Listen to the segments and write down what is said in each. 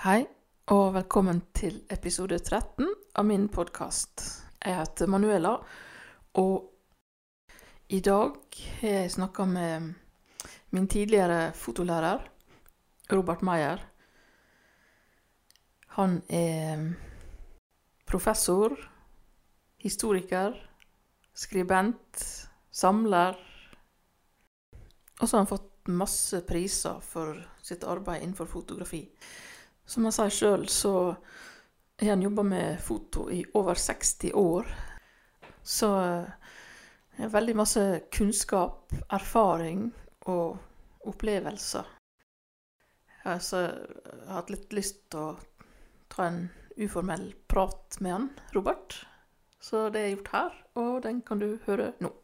Hei, og velkommen til episode 13 av min podkast. Jeg heter Manuela, og i dag har jeg snakka med min tidligere fotolærer, Robert Meyer. Han er professor, historiker, skribent, samler. Og så har han fått masse priser for sitt arbeid innenfor fotografi. Som han sier sjøl, så har han jobba med foto i over 60 år. Så jeg har veldig masse kunnskap, erfaring og opplevelser. Jeg har hatt litt lyst til å ta en uformell prat med han, Robert. Så det er gjort her, og den kan du høre nå.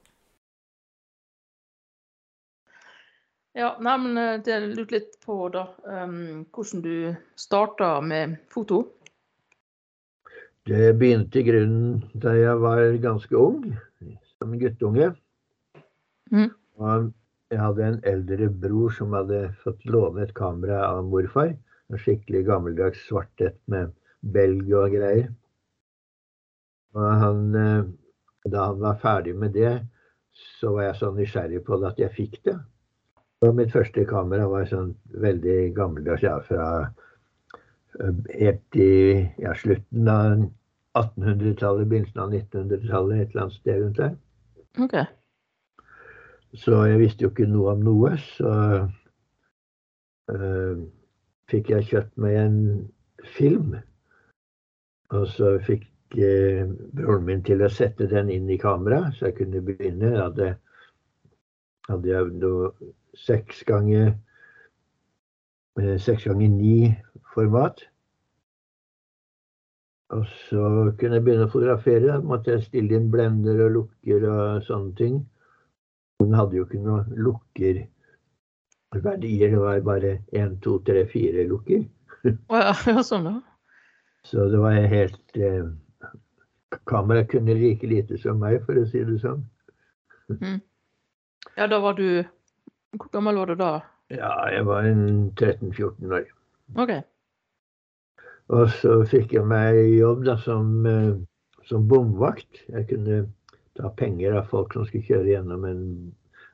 Ja, nei, men eh, det lurte litt på, da, um, hvordan du starta med foto? Det begynte i grunnen da jeg var ganske ung, som guttunge. Mm. Og jeg hadde en eldre bror som hadde fått låne et kamera av morfar. En skikkelig gammeldags svartett med belg og greier. Og han, eh, da han var ferdig med det, så var jeg så nysgjerrig på det at jeg fikk det. Og mitt første kamera var sånn veldig gammeldags, ja, fra eh, helt i ja, slutten av 1800-tallet, begynnelsen av 1900-tallet, et eller annet sted rundt der. Okay. Så jeg visste jo ikke noe om noe, så øh, fikk jeg kjøpt meg en film. Og så fikk øh, broren min til å sette den inn i kamera, så jeg kunne begynne. Hadde, hadde jeg noe seks ganger eh, seks ganger ni format. Og så kunne jeg begynne å fotografere. Da måtte jeg stille inn blender og lukker og sånne ting. Hun hadde jo ikke noen lukkerverdier. Det var bare én, to, tre, fire lukker. Ja, sånn. Så det var helt eh, Kameraet kunne like lite som meg, for å si det sånn. Mm. Ja, da var du Hvor gammel var du da? Ja, jeg var 13-14 år. OK. Og så fikk jeg meg jobb da som, eh, som bomvakt. Jeg kunne ta penger av folk som skulle kjøre gjennom en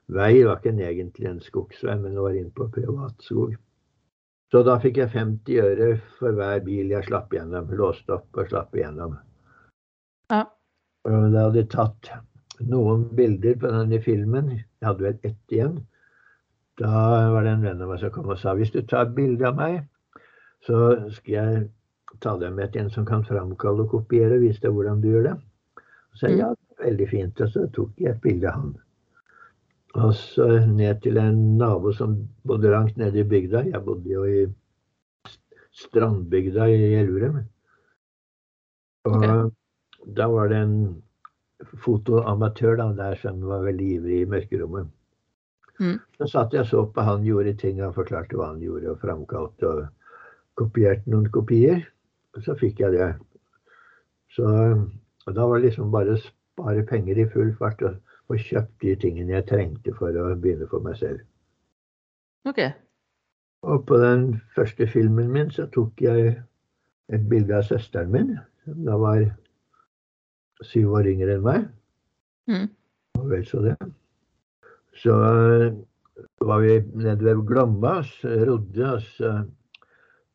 vei. Det var ikke en, egentlig en skogsvei, men det var inn på privatskog. Så da fikk jeg 50 øre for hver bil jeg slapp gjennom. Låste opp og slapp igjennom. Ja. Og da hadde jeg tatt noen bilder på denne filmen. Jeg hadde vel ett igjen. Da var det en venn av meg som kom og sa hvis du tar bilde av meg, så skal jeg ta deg med til en som kan framkalle og kopiere og vise deg hvordan du gjør det. Så sa jeg ja, veldig fint. Og så tok jeg et bilde av han. Og så ned til en nabo som bodde langt nede i bygda. Jeg bodde jo i strandbygda i Elverum. Og okay. da var det en fotoamatør da, der som var veldig ivrig i mørkerommet. Mm. Så satt jeg og så på han gjorde ting, han forklarte hva han gjorde, og framkalte og kopierte noen kopier. Og så fikk jeg det. Så og da var det liksom bare å spare penger i full fart og få kjøpt de tingene jeg trengte for å begynne for meg selv. OK. Og på den første filmen min så tok jeg et bilde av søsteren min, som da var syv år yngre enn meg. Mm. Og vel så det. Så øh, var vi nede ved Glomma, så rodde, og så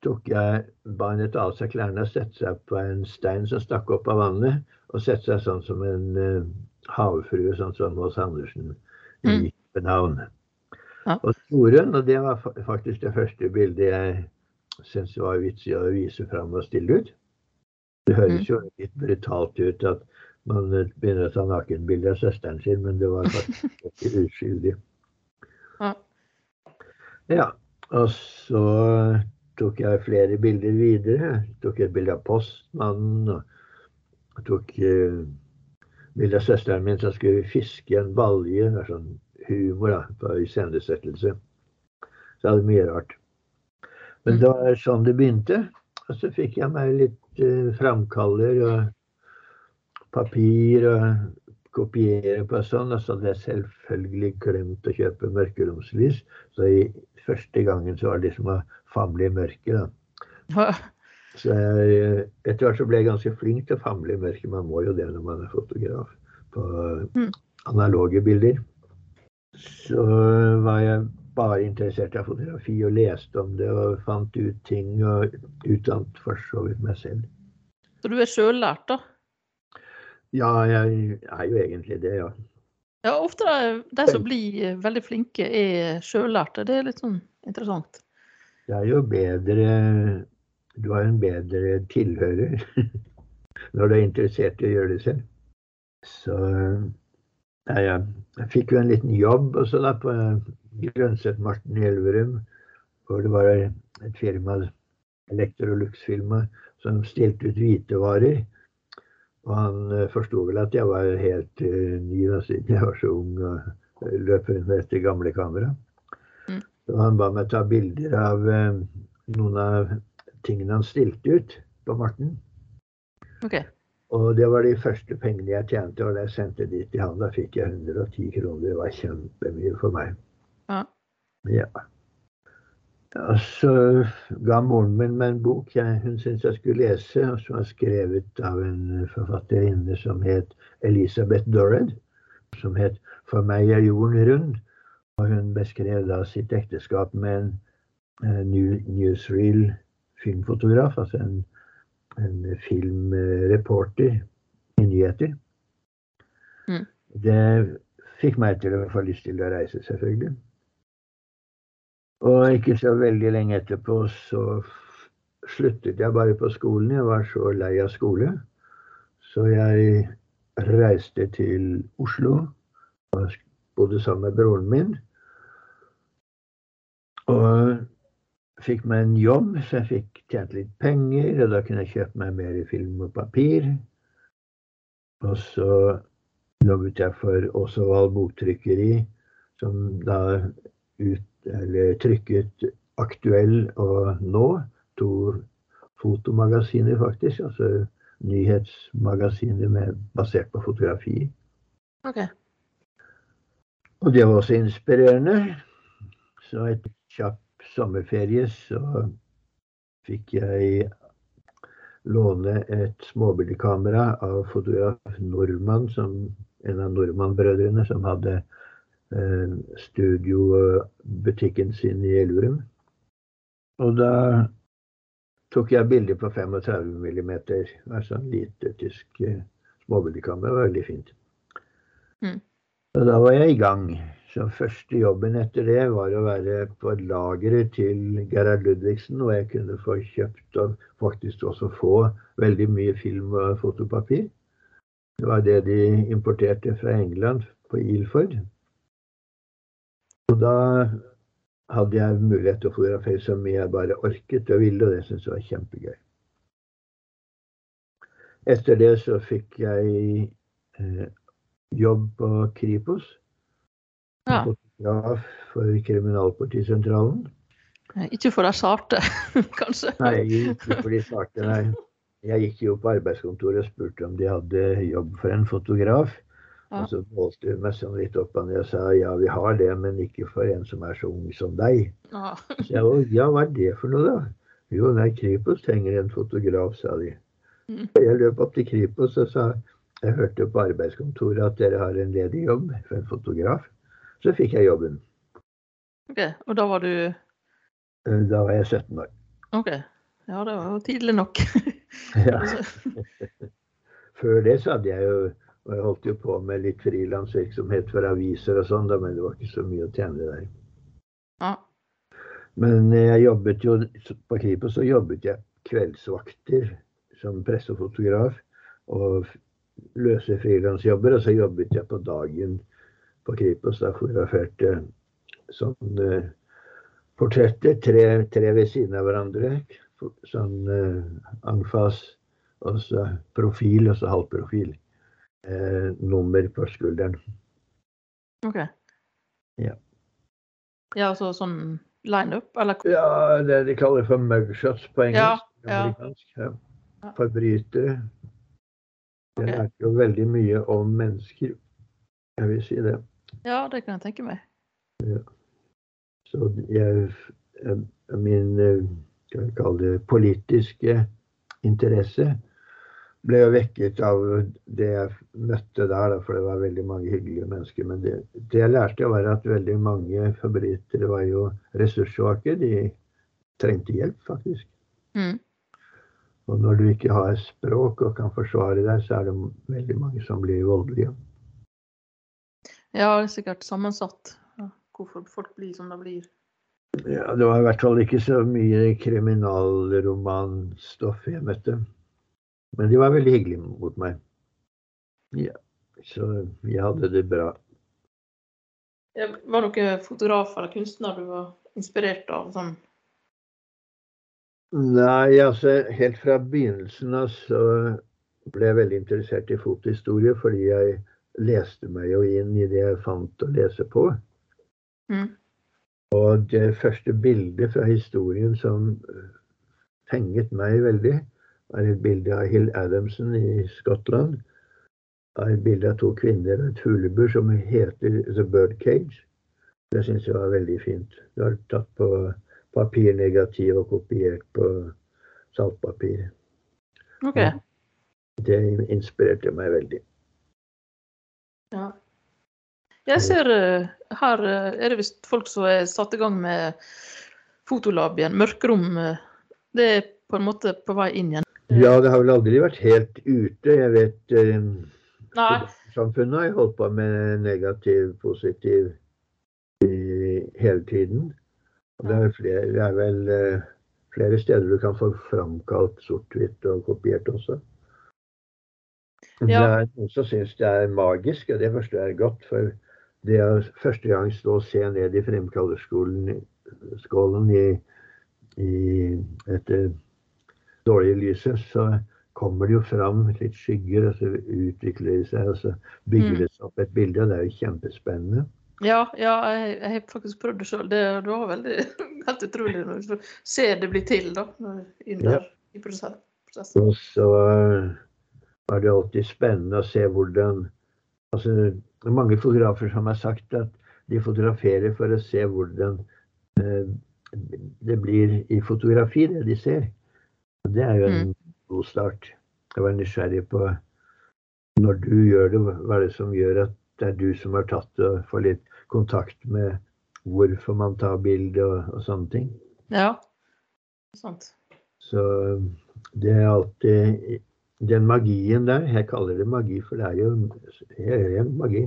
tok jeg barnet av seg klærne og sette seg på en stein som stakk opp av vannet, og sette seg sånn som en uh, havfrue, sånn som Mås Andersen i Mm. København. Ja. Og Torunn, og det var faktisk det første bildet jeg syntes var vitsig å vise fram og stille ut. Det høres jo litt brutalt ut at man begynner å ta nakenbilde av søsteren sin, men det var faktisk ikke uskyldig. Ja. Ja, og så tok jeg flere bilder videre. Jeg tok et bilde av postmannen, og tok uh, bilde av søsteren min som skulle fiske en balje. Det er sånn humor da, på iscenesettelse. Så jeg hadde mye rart. Men Mm. det var sånn det begynte. Og så fikk jeg meg litt uh, framkaller og papir og kopiere på sånn. Og så hadde jeg selvfølgelig glemt å kjøpe mørkeromslys. Så i første gangen så var det liksom å famle i mørket. da. Så jeg, etter hvert så ble jeg ganske flink til å famle i mørket. Man må jo det når man er fotograf på Mm. analoge bilder. Så var jeg bare interessert i fotografi og leste om det og fant ut ting og utdannet for så vidt meg selv. Så du er sjøllært, da? Ja, jeg er jo egentlig det, ja. Ja, ofte de, de som blir eh, veldig flinke, er sjøllærte. Det er litt sånn interessant. Det er jo bedre Du har en bedre tilhører når du er interessert i å gjøre det selv. Så nei, jeg, jeg fikk jo en liten jobb også da på Grønset-Marten i Elverum, hvor det var et firma, Electrolux-firma, som stilte ut hvitevarer. Og han eh, forsto vel at jeg var helt eh, ny da, siden jeg var så ung og løp rundt med dette gamle kameraet. Mm. Så han ba meg ta bilder av eh, noen av tingene han stilte ut på Marten. Okay. Og det var de første pengene jeg tjente, og da jeg sendte de til han, da fikk jeg 110 kroner. Det var kjempemye for meg. Ja. Ja. Ja, så ga moren min meg en bok jeg, hun syntes jeg skulle lese, og som var skrevet av en forfatterinne som het Elisabeth Dorred. Som het 'For meg er jorden rund'. Og hun beskrev da sitt ekteskap med en eh, new, newsreel filmfotograf, altså en, en filmreporter i nyheter. Mm. Det fikk meg til å få lyst til å reise, selvfølgelig. Og ikke så veldig lenge etterpå så sluttet jeg bare på skolen. Jeg var så lei av skole. Så jeg reiste til Oslo og bodde sammen med broren min. Og fikk meg en jobb, så jeg fikk tjent litt penger. Og da kunne jeg kjøpe meg mer film og papir. Og så jobbet jeg for Åsevald Boktrykkeri, som da ut, eller trykket Aktuell og Nå, to fotomagasiner faktisk, altså nyhetsmagasiner med, basert på fotografi. OK. Og det var også inspirerende. Så etter kjapp sommerferie så fikk jeg låne et småbildekamera av fotograf Nordmann, som, en av Nordmann-brødrene, som hadde studiobutikken sin i Elverum. Og da tok jeg bilder på 35 mm. Altså en lite tysk eh, småbildekamera. Veldig fint. Mm. Og da var jeg i gang. Så første jobben etter det var å være på lageret til Gerhard Ludvigsen, og jeg kunne få kjøpt og faktisk også få veldig mye film og fotopapir. Det var det de importerte fra England på Ilford. Og da hadde jeg mulighet til å fotografere så mye jeg bare orket og ville, og det syntes jeg var kjempegøy. Etter det så fikk jeg eh, jobb på Kripos. Ja. Fotograf for Kriminalpolitisentralen. Ikke for de sarte, kanskje. Nei, ikke for de svarte, nei. Jeg gikk jo på arbeidskontoret og spurte om de hadde jobb for en fotograf. Ja. Og så målte hun meg sånn litt opp og ned og sa ja, vi har det, men ikke for en som er så ung som deg. Ja. Så jeg, «Å, ja, hva er det for noe, da? Jo, nei, Kripos trenger en fotograf, sa de. Mm. Jeg løp opp til Kripos og sa jeg hørte på arbeidskontoret at dere har en ledig jobb for en fotograf. Så fikk jeg jobben. OK. Og da var du Eh, Da var jeg 17 år. OK. Ja, det var jo tidlig nok. Ja. Før det så hadde jeg jo og jeg holdt jo på med litt frilansvirksomhet for aviser og sånn, men det var ikke så mye å tjene der. Ja. Men jeg jobbet jo på Kripos så jobbet jeg kveldsvakter som pressefotograf og løse frilansjobber. Og så jobbet jeg på dagen på Kripos. Da fotograferte sånn eh, portretter, tre, tre ved siden av hverandre. Sånn eh, angfas, og så profil, og så halvprofil. Eh, nummer på skulderen. OK. Ja. Ja, altså sånn lineup, eller Ja, det de kaller for mugshots på engelsk. Ja, ja. amerikansk. Ja. Ja. Forbrytere. Jeg okay. lærte jo veldig mye om mennesker. Jeg vil si det. Ja, det kan jeg tenke meg. Så jeg, jeg- min eh, skal vi kalle det, politiske interesse ble jo vekket av det jeg møtte der, for det var veldig mange hyggelige mennesker. Men det, det jeg lærte, var at veldig mange forbrytere var jo ressurssvake. De trengte hjelp, faktisk. Mm. Og når du ikke har språk og kan forsvare deg, så er det veldig mange som blir voldelige. Ja, det er sikkert sammensatt hvorfor folk blir som de blir. Ja, det var i hvert fall ikke så mye kriminalromanstoff jeg møtte. Men de var veldig hyggelige mot meg. Ja, så jeg hadde det bra. Ja, var det noen fotografer eller kunstnere du var inspirert av? Sånn? Nei, altså helt fra begynnelsen av så ble jeg veldig interessert i fotohistorie fordi jeg leste meg jo inn i det jeg fant å lese på. Mm. Og det første bildet fra historien som fenget meg veldig, er et bilde av Hill Adamson i Skottland. Er et bilde av to kvinner og et fuglebur som heter The Bird Cage. Det syns jeg var veldig fint. Det var tatt på papirnegativ og kopiert på saltpapir. OK. Det inspirerte meg veldig. Ja. Jeg ser uh, her uh, er det visst folk som er satt i gang med fotolab igjen. Mørkerom. Uh, det er på en måte på vei inn igjen. Ja, det har vel aldri vært helt ute. Jeg vet Nei. Samfunnet har holdt på med negativ, positiv i, hele tiden. Og det er, flere, det er vel flere steder du kan få framkalt sort-hvitt og kopiert også. Ja. Det er noen som syns det er magisk, og det forstår jeg godt. For det å første gang stå og se ned i fremkallerskålen skålen i, i dette dårlige lyset, så kommer det jo fram litt skygger, og så utvikler det seg, og så bygger Mm. det seg opp et bilde. og Det er jo kjempespennende. Ja, ja jeg, jeg har faktisk prøvd det sjøl. Det, det var veldig helt utrolig når du ser det bli til da, under, ja. i prosess- prosessen. Og så er det alltid spennende å se hvordan altså, Det er mange fotografer som har sagt at de fotograferer for å se hvordan eh, det blir i fotografi, det de ser. Det er jo en god start. Jeg var nysgjerrig på når du gjør det, hva er det som gjør at det er du som har tatt det, og får litt kontakt med hvorfor man tar bilde og, og sånne ting. Ja. Sant. Så det er alltid Den magien der, jeg kaller det magi, for det er jo ren magi,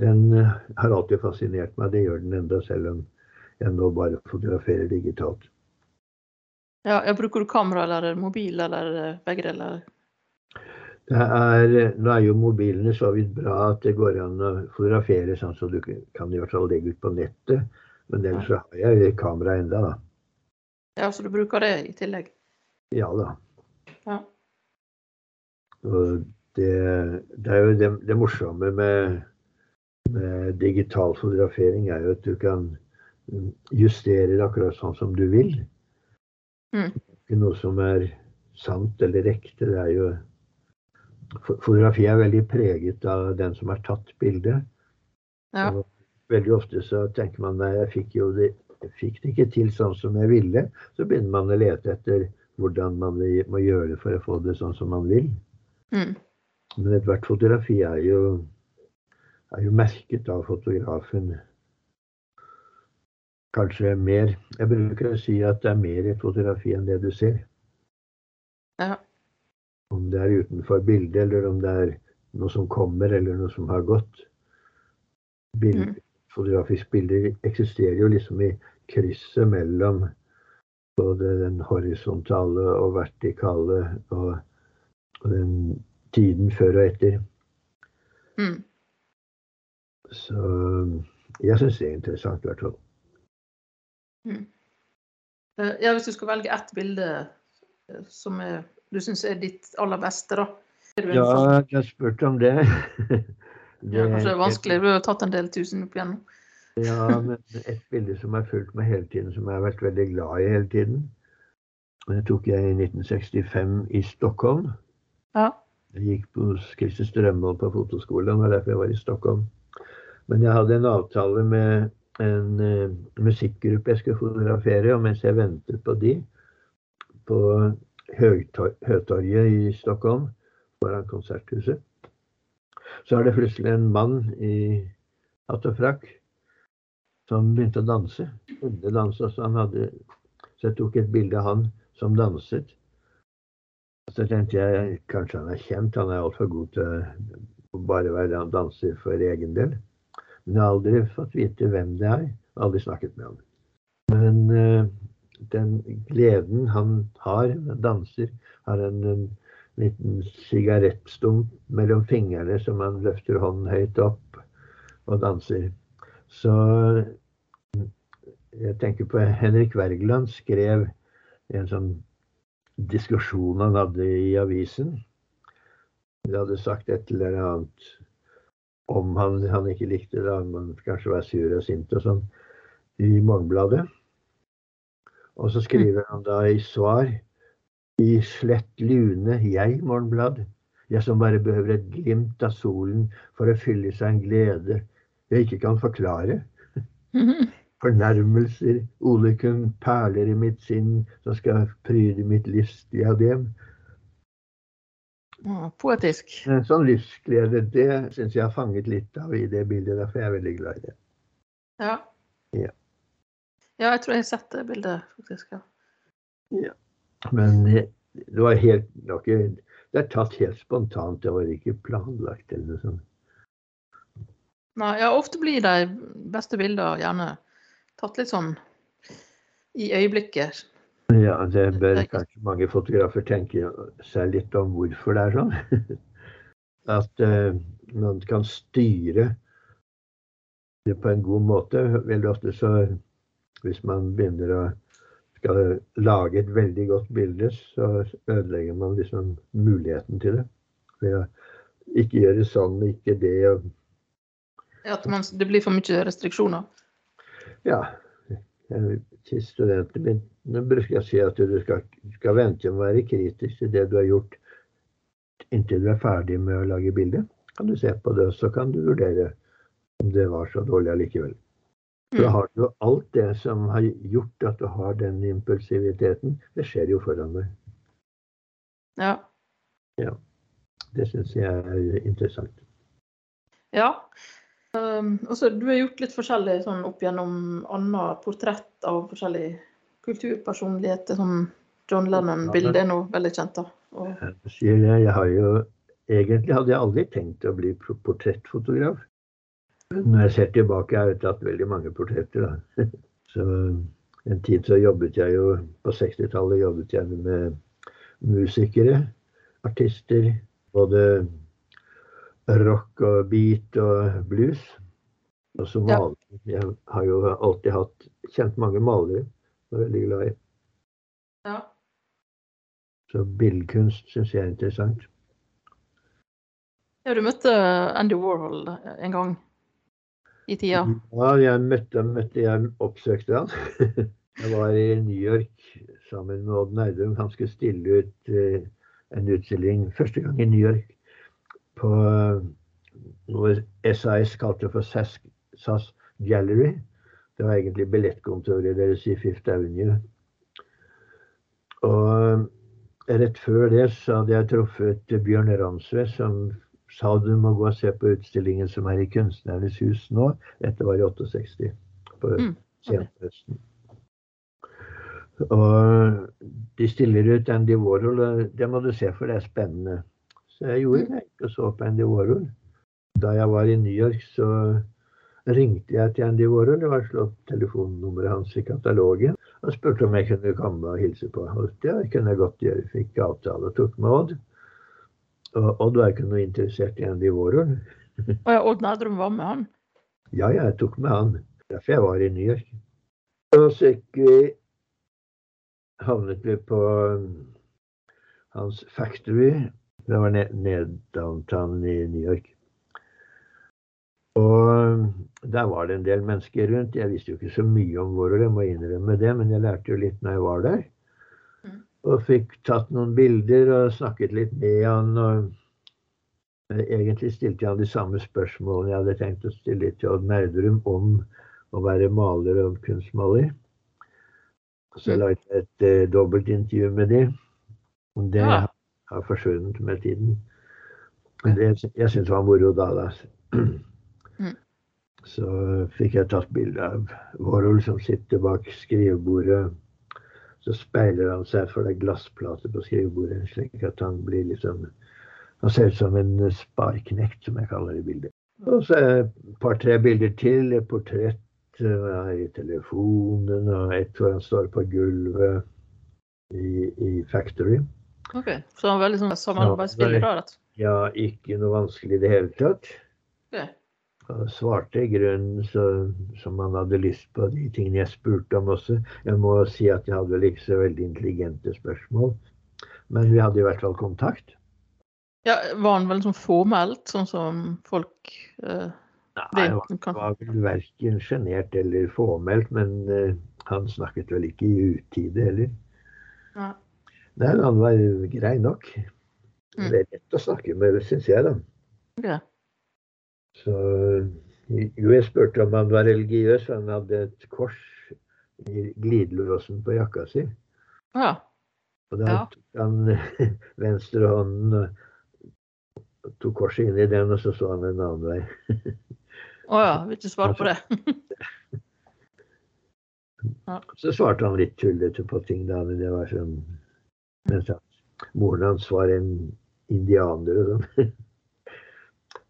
den eh, har alltid fascinert meg. Det gjør den enda, selv om jeg nå bare fotograferer digitalt. Ja, jeg bruker du kamera eller mobil eller eh, begge deler? Det er, nå er jo mobilene så vidt bra at det går an å fotografere sånn så du kan i hvert fall legge ut på nettet. Men ellers så har jeg kamera enda, da. Ja, så du bruker det i tillegg? Ja da. Ja. Og det, det er jo det, det morsomme med, med digital fotografering er jo at du kan justere det akkurat sånn som du vil. Mm. Ikke noe som er sant eller ekte. Det er jo Fotografi er veldig preget av den som har tatt bildet. Ja. Veldig ofte så tenker man nei, jeg fikk jo det, jeg fikk det ikke til sånn som jeg ville. Så begynner man å lete etter hvordan man må gjøre det for å få det sånn som man vil. Mm. Men ethvert fotografi er jo, er jo merket av fotografen. Kanskje mer. Jeg bruker å si at det er mer i et fotografi enn det du ser. Ja. Om det er utenfor bildet, eller om det er noe som kommer, eller noe som har gått. Bild, Mm. Fotografisk bilde eksisterer jo liksom i krysset mellom både den horisontale og vertikale og, og den tiden før og etter. Mm. Så jeg syns det er interessant, i hvert fall. Eh, Ja, hvis du skal velge ett bilde eh, som er, du syns er ditt aller beste, da? Ja, jeg har spurt om det. ja, kanskje det er vanskelig. Du har tatt en del tusen opp igjennom. Ja, men et bilde som har fulgt meg hele tiden, som jeg har vært veldig glad i hele tiden, det tok jeg i 1965 i Stockholm. Ja. Jeg gikk på Christer Strømvold på fotoskolen, det var derfor jeg var i Stockholm. Men jeg hadde en avtale med en uh, musikkgruppe jeg skulle fotografere. Og mens jeg ventet på de på Høtorget i Stockholm, foran Konserthuset, så er det plutselig en mann i hatt og frakk som begynte å danse. Danse, så, så jeg tok et bilde av han som danset. Så tenkte jeg kanskje han er kjent, han er altfor god til å bare være danser for egen del. Jeg har aldri fått vite hvem det er. Aldri snakket med ham. Men uh, den gleden han har med danser, har en, en liten sigarettstump mellom fingrene som han løfter hånden høyt opp og danser. Så jeg tenker på Henrik Wergeland skrev en sånn diskusjon han hadde i avisen. De hadde sagt et eller annet om han, han ikke likte det, om han kanskje var sur og sint og sånn, i Morgenbladet. Og så skriver han da i svar i slett lune, jeg, Morgenblad, jeg som bare behøver et glimt av solen for å fylle seg en glede jeg ikke kan forklare. fornærmelser, ulykken, perler i mitt sinn som skal pryde mitt livs diadem. Ja, poetisk. En sånn livsglede, det syns jeg har fanget litt av i det bildet. Derfor er jeg veldig glad i det. Ja. Ja, ja jeg tror jeg har sett det bildet, faktisk. ja. ja. Men det var helt det, det er tatt helt spontant. Det var ikke planlagt eller noe sånt. Nei, ja, ofte blir de beste bilder gjerne tatt litt sånn i øyeblikket. Ja, det bør kanskje mange fotografer tenke seg litt om hvorfor det er sånn. At uh, man kan styre det på en god måte. Veldig ofte så hvis man begynner å skal lage et veldig godt bilde, så ødelegger man liksom muligheten til det. Ved å ikke gjøre sånn, ikke det. Og... At man, det blir for mye restriksjoner? Ja. Til studentene bruker jeg å si at du skal, skal vente med å være kritisk til det du har gjort inntil du er ferdig med å lage bildet. Kan du se på det, så kan du vurdere om det var så dårlig allikevel. For da mm. har du alt det som har gjort at du har den impulsiviteten. Det skjer jo foran deg. Ja. ja. Det syns jeg er interessant. Ja. Um, også, du har gjort litt forskjellig sånn, opp gjennom annet portrett av forskjellige kulturpersonligheter. Som John Lennon-bildet er nå veldig kjent. da. Og... Jeg, jeg har jo, egentlig hadde jeg aldri tenkt å bli portrettfotograf. Når jeg ser tilbake, har jeg tatt veldig mange portretter. Da. Så en tid så jobbet jeg jo På 60-tallet jobbet jeg med musikere, artister. Både rock og beat og blues. Og så maler. Jeg har jo alltid hatt kjent mange malere er veldig glad i. Ja. Så billedkunst syns jeg er interessant. Ja, du møtte Andy Warhol en gang i tida? Ja, jeg møtte, møtte jeg oppsøkte han. Jeg var i New York sammen med Odd Nerdum. Han skulle stille ut uh, en utstilling første gang i New York på noe SAS kalte for SAS, SAS Gallery. Det var egentlig billettkontoret deres i Fifth Avenue. Og rett før det så hadde jeg truffet Bjørn Ransve, som sa du må gå og se på utstillingen som er i Kunstnernes hus nå. Dette var i 68, på mm, senhøsten. Og de stiller ut Andy Warhol, og det må du se, for det er spennende. Så jeg gjorde det. og så på Andy Warhol. Da jeg var i New York, så ringte jeg til Andy Warhol. Det var slått telefonnummeret hans i katalogen. Og spurte om jeg kunne komme og hilse på. Og det kunne jeg godt gjøre. Fikk avtale og tok med Odd. Og Odd var ikke noe interessert i Andy Warhol. Og ja, Odd Nærdrum var med han? Ja, jeg tok med han. Derfor jeg var i New York. Og så gikk vi havnet vi på hans factory det var ned, ned downtown i New York. Og der var det en del mennesker rundt. Jeg visste jo ikke så mye om hvor, jeg må innrømme det, men jeg lærte jo litt når jeg var der. Mm. Og fikk tatt noen bilder og snakket litt med han. og Egentlig stilte jeg han de samme spørsmålene jeg hadde tenkt å stille til Odd Nerdrum om å være maler og kunstmaler. Så jeg lagde et uh, dobbeltintervju med dem. Det Ja. har forsvunnet med tiden. Det, jeg det var moro da. da. Så fikk jeg tatt bilde av Warhol som sitter bak skrivebordet. Så speiler han seg for det er glassplater på skrivebordet, slik at han blir liksom Han ser ut som en sparknekt, som jeg kaller det i bildet. Og så et par-tre bilder til. Et portrett i telefonen, og et hvor han står på gulvet i, i Factory. Ok, Så det var liksom sånn samarbeidsvillig, da? Ja, ikke noe vanskelig i det hele tatt. Ok. Svarte i grunnen så, som han hadde lyst på de tingene jeg spurte om også. Jeg må si at jeg hadde vel ikke så veldig intelligente spørsmål. Men vi hadde i hvert fall kontakt. Ja, Var han vel sånn formelt, sånn som folk eh, Nei, han var vel verken sjenert eller formelt, men eh, han snakket vel ikke i utide heller. Ja. Nei, han var grei nok. Mm. Det er lett å snakke med, syns jeg, da. Ok. Så jo, jeg spurte om han var religiøs, han hadde et kors i glidelåsen på jakka si. Ja. Og da tok han venstre hånden og tok korset inn i den, og så så han en annen vei. Å ja, vil ikke svare på det. Så svarte han litt tullete på ting, da, men det var sånn moren hans var en indianer og sånn.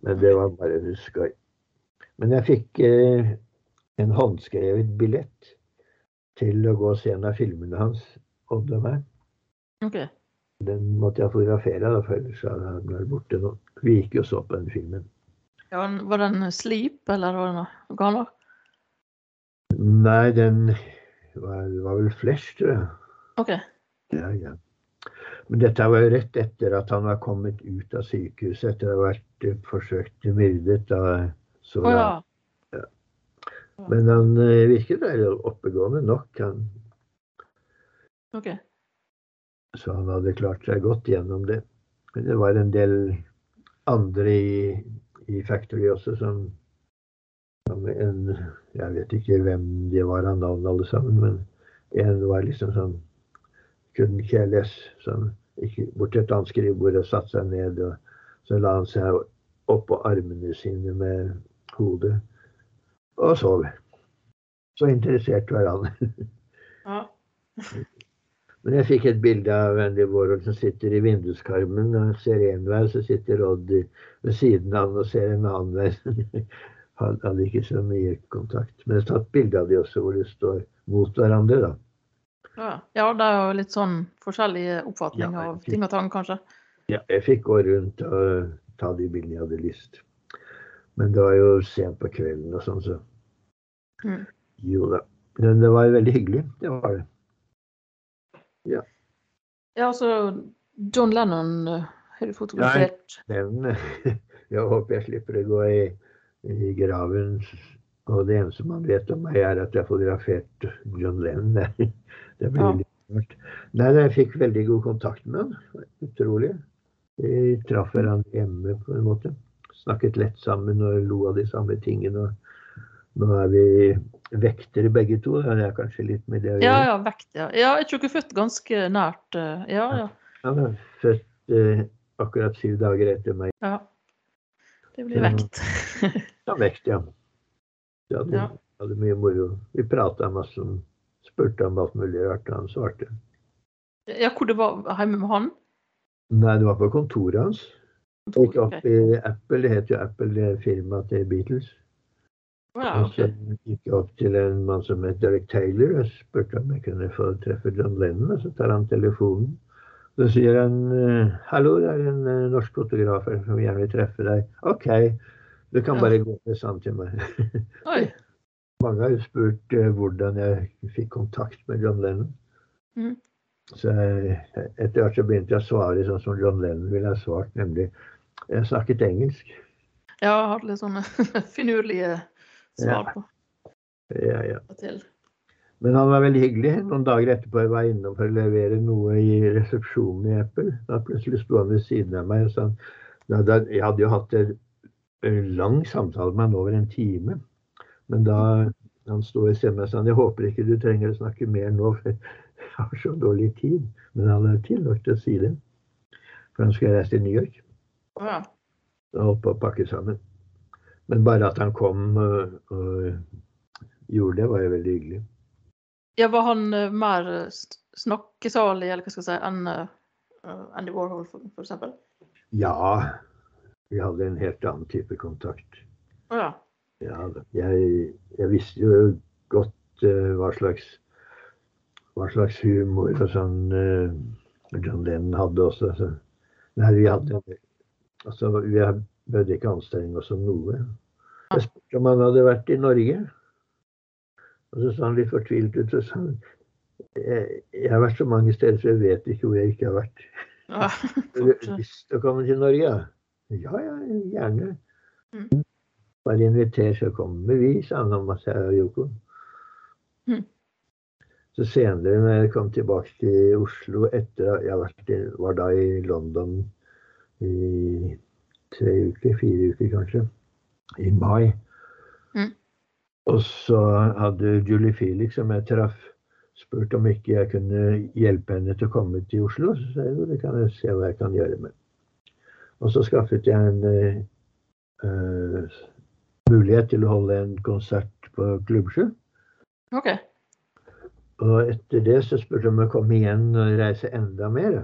Men det var bare skøy. Men jeg fikk eh, en håndskrevet billett til å gå og se en av filmene hans, Odd og meg. Okay. Den måtte jeg fotografere, da, for ellers hadde han vært borte nå. Vi gikk jo så på den filmen. Ja, var den slip, eller var den noe var? Nei, den var, var vel Flesh, tror jeg. Ok. Ja, ja. Men dette var jo rett etter at han var kommet ut av sykehuset etter å ha vært eh, forsøkt myrdet. Da, så oh, ja. Men han eh, virket veldig oppegående nok, han, okay. så han hadde klart seg godt gjennom det. Men det var en del andre i, i Factory også som, som en, Jeg vet ikke hvem de var av navn alle sammen, men en var liksom sånn Care less. Sånn, gikk bort til et annet skrivebord og satte seg ned. og Så la han seg oppå armene sine med hodet og sov. Så interessert var han. Ja. Men jeg fikk et bilde av Andy Warhol som sitter i vinduskarmen og ser én vei, så sitter Odd ved siden av han og ser en annen vei. Han hadde ikke så mye kontakt. Men jeg har tatt bilde av de også hvor de står mot hverandre, da. Ja. ja, det er jo litt sånn forskjellig oppfatning Ja, av ting og tang, kanskje. Ja, jeg fikk gå rundt og ta de bildene jeg hadde lyst. Men det var jo sent på kvelden og sånn, så Mm. jo da. Men det var veldig hyggelig. Det var det. Ja, Ja, altså John Lennon eh, har du fotografert. Nei, Den, jeg håper jeg slipper å gå i, i graven. Og det eneste man vet om meg, er at jeg har fotografert John Lennon. Det, blir Ja. litt rart. Nei, jeg fikk veldig god kontakt med han. Utrolig. Vi traff hverandre hjemme på en måte. Snakket lett sammen og lo av de samme tingene. Nå er vi vektere begge to. Det er kanskje litt med det å Ja, gjøre. ja, vekt, ja. Ja, jeg tror ikke født ganske nært. eh, Ja, ja. Han er født eh, akkurat syv dager etter meg. ja. Det blir vekt. Ja, vekt, ja. Vi hadde, Ja. hadde mye moro. Vi prata masse om Spurte om alt mulig rart, og han svarte. Ja, hvor det var hjemme med han? Nei, det var på kontoret hans. Gikk opp i Apple, det heter jo Apple, det firmaet til Beatles. Å okay. Og så gikk jeg opp til en mann som het Derek Taylor og spurte om jeg kunne få treffe John Lennon. Og så tar han telefonen. Så sier han eh, hallo, det er en eh, norsk fotograf her som gjerne vil treffe deg. OK, du kan bare gå med, sa til meg. Mange har jo spurt eh, hvordan jeg fikk kontakt med John Lennon. Mm. Så jeg, etter hvert så begynte jeg å svare sånn som John Lennon ville ha svart, nemlig jeg snakket engelsk. Ja, jeg hadde litt sånne finurlige svar på Ja, ja. Men han var veldig hyggelig. Noen dager etterpå jeg var innom for å levere noe i resepsjonen i Apple. Da plutselig sto han ved siden av meg og sa Jeg hadde jo hatt en en lang samtale med han over en time. Men da han sto ved siden av meg jeg håper ikke du trenger å snakke mer nå, for jeg har så dårlig tid. Men han hadde tid nok til å si det. For han skulle reise til New York. Ja. og holdt på å pakke sammen. Men bare at han kom og, og gjorde det, var jo veldig hyggelig. ja, var han eh, mer snakkesalig, eller hva skal jeg si, enn uh, Andy Warhol, eksempel? Ja, vi hadde en helt annen type kontakt. Ja. Ja, jeg, jeg visste jo godt uh, hva slags hva slags humor og sånn uh, John Lennon hadde også. Så. Nei, vi hadde altså, Vi behøvde ikke anstrenge oss om noe. Jeg spurte om han hadde vært i Norge. Og så sa han litt fortvilt ut og sa han, jeg, jeg har vært så mange steder, så jeg vet ikke hvor jeg ikke har vært. ja. Lyst til å komme til Norge? Ja, ja gjerne. Mm. Bare inviter, så kommer vi, sa han om og Yoko. Mm. Så senere, når jeg kom tilbake til Oslo etter at jeg var da i London i tre uker, fire uker kanskje, i mai. Mm. Og så hadde Julie Felix, som jeg traff, spurt om ikke jeg kunne hjelpe henne til å komme til Oslo. Så sa jeg jo, det kan jeg se hva jeg kan gjøre med. Og så skaffet jeg en eh, mulighet til å holde en konsert på Klubbsjø. Okay. Og etter det så spurte jeg om å komme igjen og reise enda mer.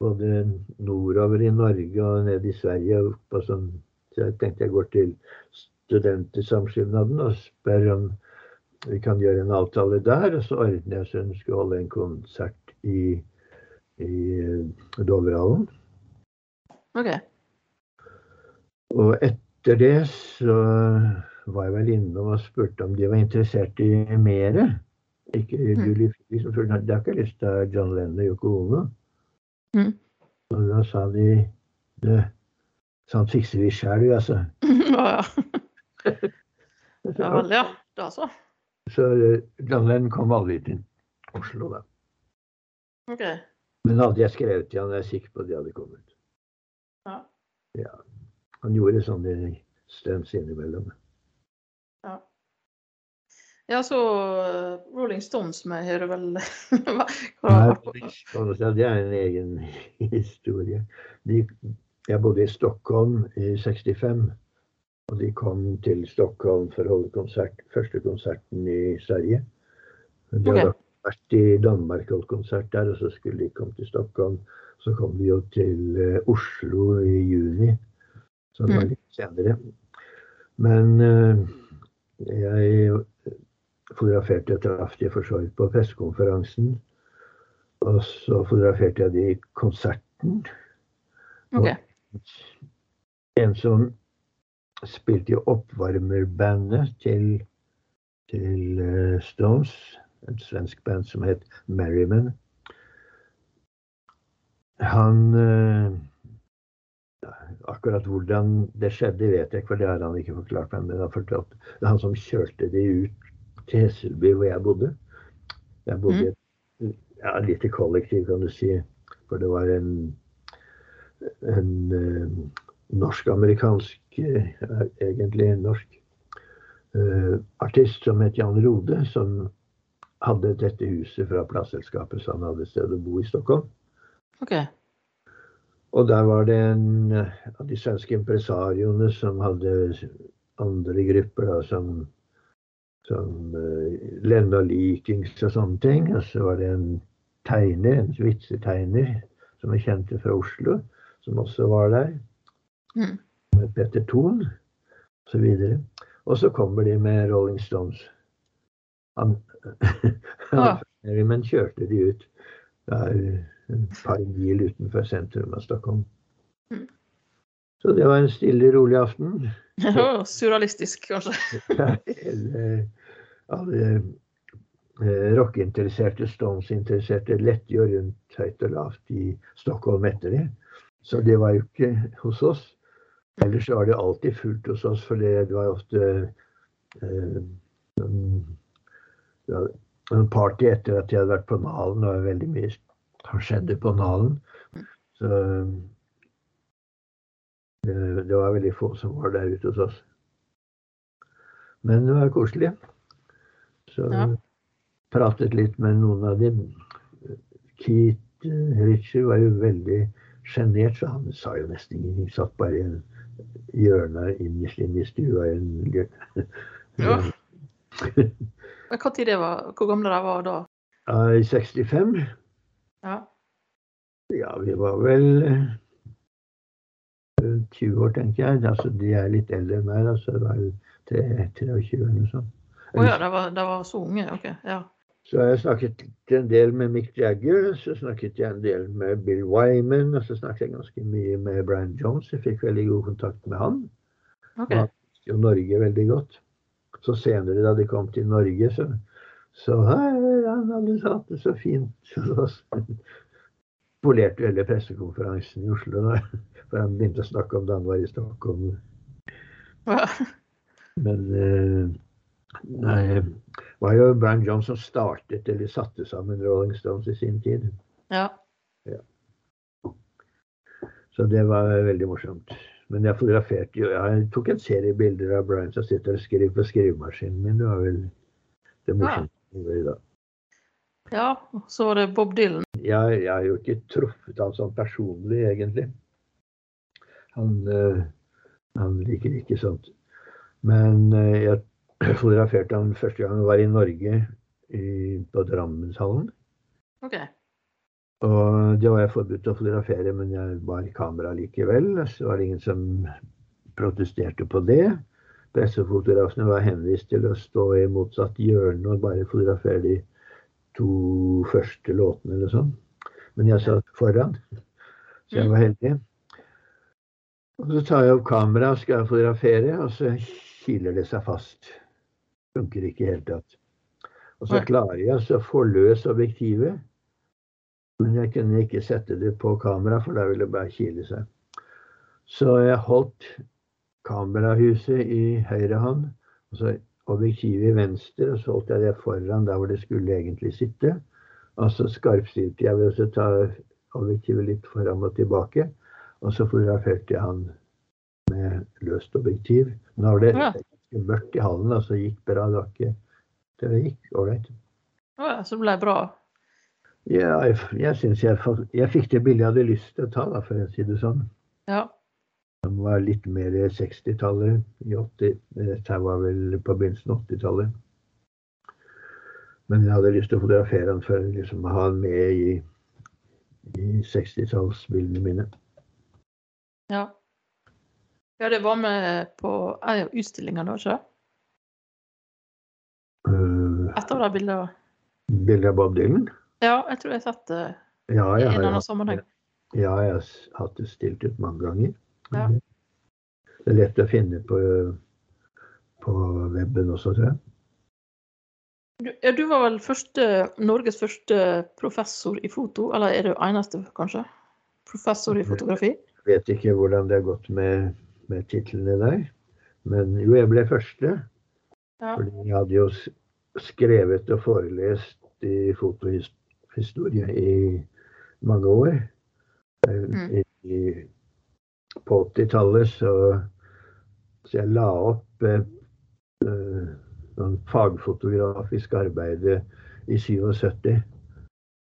Både nordover i Norge og ned i Sverige. og På sånn. Så jeg tenkte jeg går til Studentersamskipnaden og spør om vi kan gjøre en avtale der. Og så ordner jeg så hun skulle holde en konsert i, i eh, Dovrehallen. ok. Og etter det så var jeg vel innom og spurte om de var interessert i mere. Ikke Mm. Julie Felix, som Det de har ikke lyst til John Lennon og Yoko Ono. Mm. Og da sa de det, sånn fikser vi sjøl, altså. ja, ja. ja vel, ja. Da så. Så eh, John Lennon kom aldri til Oslo, da. OK. Men hadde jeg skrevet til han, er jeg sikker på at de hadde kommet. Ja. Han gjorde sånne stunts innimellom. Ja. Ja, så eh, Rolling Stones med hører vel Nei, Det er en egen historie. De, jeg bodde i Stockholm i 65. Og de kom til Stockholm for å holde konsert, første konserten i Sverige. De hadde okay. vært i Danmark og holdt konsert der, og så skulle de komme til Stockholm. Så kom de jo til eh, Oslo i juni, så det var Mm. litt senere. Men eh, jeg fotograferte jeg traff de for så vidt på pressekonferansen. Og så fotograferte jeg de i konserten. OK. En som spilte i oppvarmerbandet til, til eh, Stones, et svensk band som het Merriman. Han eh, Akkurat hvordan det skjedde, vet jeg ikke, for det har han ikke forklart meg. Men han fortalte det er han som kjørte de ut til Hesselby, hvor jeg bodde. Jeg bodde i et ja, lite kollektiv, kan du si. For det var en, en uh, norsk-amerikansk, uh, egentlig en norsk uh, artist som het Jan Rode, som hadde dette huset fra plateselskapet, så han hadde et sted å bo i Stockholm. OK. Og der var det en eh, av de svenske impresarioene som hadde andre grupper, da, som, som uh, Lenda Likings og sånne ting. Og så var det en tegner, en vitsetegner, som er kjent fra Oslo, som også var der. Mm. Med Petter Thon osv. Og så kommer de med Rolling Stones. Han, han, Men kjørte de ut der et par mil utenfor sentrum av Stockholm. Mm. Så det var en stille, rolig aften. Surrealistisk, kanskje. alle alle eh, rockeinteresserte, Stones-interesserte lette jo rundt høyt og lavt i Stockholm etter det. Så det var jo ikke hos oss. Ellers var det alltid fullt hos oss, for det var ofte eh, en, party etter at jeg hadde vært på Nalen. Det var veldig mye som skjedde på Nalen. Så det, det var veldig få som var der ute hos oss. Men det var koselig. Så Ja. pratet litt med noen av dem. Keith eh, var jo veldig sjenert, så han sa jo nesten ingenting. Satt bare i en hjørne innerst inne i stua. Ja. Hvor gamle de var da? I 65 Ja. Ja, vi var vel eh, 20 år, tenker jeg. Altså, de er litt eldre enn meg, da, så det var vel tre- 23 eller noe sånt. Å ja, det var, det var så unge. OK. Ja. Så har jeg snakket en del med Mick Jagger, så snakket jeg en del med Bill Wyman, og så snakket jeg ganske mye med Brian Jones. Jeg fikk veldig god kontakt med han. Han Ja. Jo Norge veldig godt. Så senere, da de kom til Norge, så så han hadde satt det så fint. Så polerte hele pressekonferansen i Oslo da. For han begynte å snakke om da han var i Stockholm. Men eh, nei, det var jo Brian Johnson som startet eller satte sammen Rolling Stones i sin tid. ja. Så det var veldig morsomt. Men jeg fotograferte jo Jeg tok en serie bilder av Brian som sitter og skriver på skrivemaskinen min. Det var vel det morsomste jeg gjorde ja. Så var det Bob Dylan. Jeg, jeg har jo ikke truffet han sånn personlig, egentlig. Han, uh, han liker ikke sånt. Men uh, jeg fotograferte han første gang han var i Norge, i, på Drammenshallen. Okay. Og det var jeg forbudt å fotografere, men jeg bar kamera likevel. Så var det ingen som protesterte på det. Pressefotografene var henvist til å stå i motsatt hjørne og bare fotografere de to første låtene eller sånn. Men jeg satt foran, så jeg var heldig. Og så tar jeg opp kameraet og skal fotografere, og så kiler det seg fast. Funker ikke i det hele tatt. Og så klarer jeg å få løs objektivet. Men jeg kunne ikke sette det på kamera, for da ville det bare kile seg. Så jeg holdt kamerahuset i høyre hånd, og så objektivet i venstre, og så holdt jeg det foran der hvor det skulle egentlig sitte. Og så skarpstilte jeg ved å ta objektivet litt fram og tilbake. Og så fotograferte jeg han med løst objektiv. Men da var det Ja. mørkt i hallen, og så gikk bra. Det var ikke Det gikk ålreit. Ja, så det ble bra. Ja, jeg, jeg syns jeg, jeg fikk det bildet jeg hadde lyst til å ta, da, for å si det sånn. Ja. Som var litt mer 60-tallet. i 80 Dette her var vel på begynnelsen av 80-tallet. Men jeg hadde lyst til å fotografere han for liksom, å ha han med i, i 60-tallsbildene mine. Ja. Ja, det var med på en av utstillingene, da, ikke Uh, Et av de bildene. bilde av Bob Dylan? Ja, jeg tror jeg har sett det Ja, i en eller annen sammenheng. ja, jeg har hatt det stilt ut mange ganger. Ja. Det er lett å finne på, på webben også, tror jeg. Du, ja, du var vel første, Norges første professor i foto, eller er du eneste, kanskje? Professor i fotografi? Jeg vet ikke hvordan det har gått med, med titlene der. Men jo, jeg ble første. Ja. Fordi jeg hadde jo skrevet og forelest i fotohistorie i mange år. Eh, Mm. I, i, på 80-tallet så, så jeg la opp eh, eh, sånn fagfotografisk arbeid i 77.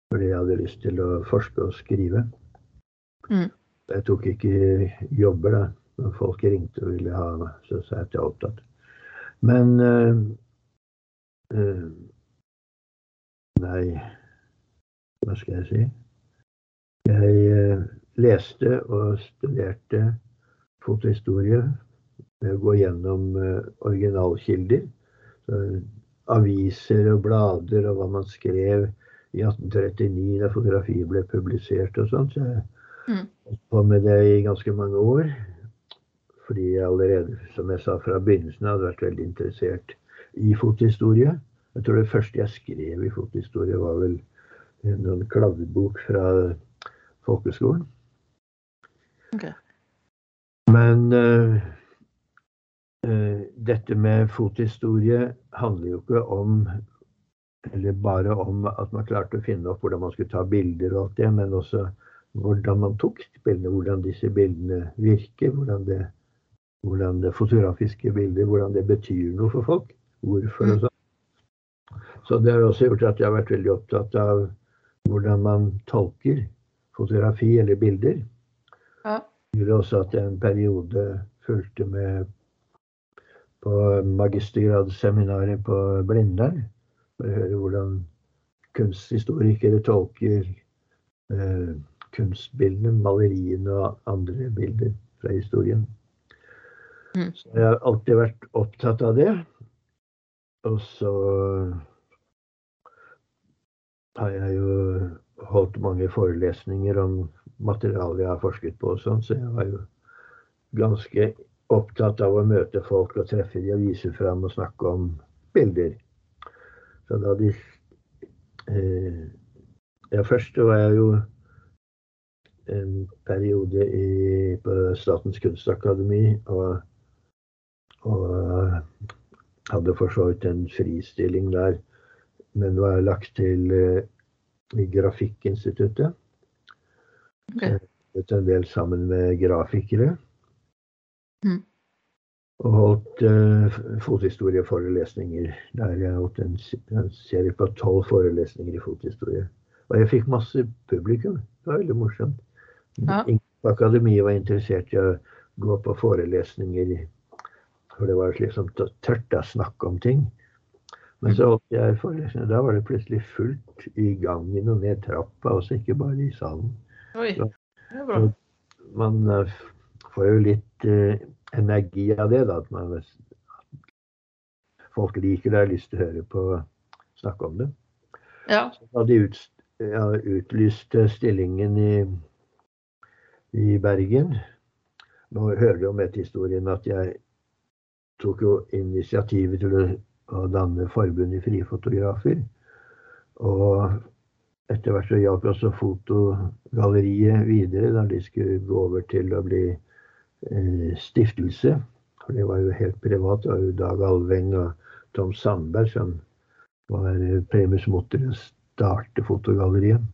Fordi jeg hadde lyst til å forske og skrive. Mm. Jeg tok ikke jobber da. Når folk ringte og ville ha meg, så sa jeg at jeg var opptatt. Men eh, eh, Nei, hva skal jeg si? Jeg eh, leste og studerte fotohistorie med å gå gjennom eh, originalkilder. Så, aviser og blader og hva man skrev i 1839 da fotografiet ble publisert og sånn. Så jeg Mm. holdt på med det i ganske mange år. Fordi jeg allerede, som jeg sa fra begynnelsen, hadde vært veldig interessert i fotohistorie. Jeg tror det første jeg skrev i fotohistorie, var vel en sånn kladdebok fra folkeskolen. Men uh, uh, dette med fotohistorie handler jo ikke om eller bare om at man klarte å finne opp hvordan man skulle ta bilder og alt det, men også hvordan man tok bildene, hvordan disse bildene virker, hvordan det, hvordan det fotografiske bildet hvordan det betyr noe for folk. Hvorfor og sånn. Så det har også gjort at jeg har vært veldig opptatt av hvordan man tolker fotografi eller bilder. Ja. Det gjorde også at jeg en periode fulgte med på magistergradsseminaret på Blindern. For å høre hvordan kunsthistorikere tolker eh, kunstbildene, maleriene og andre bilder fra historien. Mm. Så jeg har alltid vært opptatt av det. Og så har jeg jo holdt mange forelesninger om materialet jeg har forsket på og sånn, så jeg var jo ganske opptatt av å møte folk og treffe de og vise fram og snakke om bilder. Så da de eh, Ja, først var jeg jo en periode i, på Statens kunstakademi og, og hadde for så vidt en fristilling der, men var lagt til eh, i Grafikkinstituttet. Jeg Jobbet en del sammen med grafikere. Mm. Og holdt uh, fothistorieforelesninger. Der jeg holdt en, en serie på tolv forelesninger i fothistorie. Og jeg fikk masse publikum. Det var veldig morsomt. Ja. Ingen på akademiet var interessert i å gå på forelesninger. For det var liksom tørt å snakke om ting. Men så holdt jeg forelesninger. Da var det plutselig fullt i gangen og ned trappa, også ikke bare i salen Oi. Det er bra. man eh, får jo litt eh, energi av det, da. At man, folk liker det, har lyst til å høre på snakke om det. Ja. Da de ut, ja, utlyste stillingen i, i Bergen Nå hører du om etter historien at jeg tok jo initiativet til å, å danne forbund i Frie Fotografer. Og etter hvert så hjalp også Fotogalleriet videre da de skulle gå over til å bli eh, stiftelse. For det var jo helt privat. Det var jo Dag Alveng og Tom Sandberg som var eh, primus motor til å starte Fotogalleriet.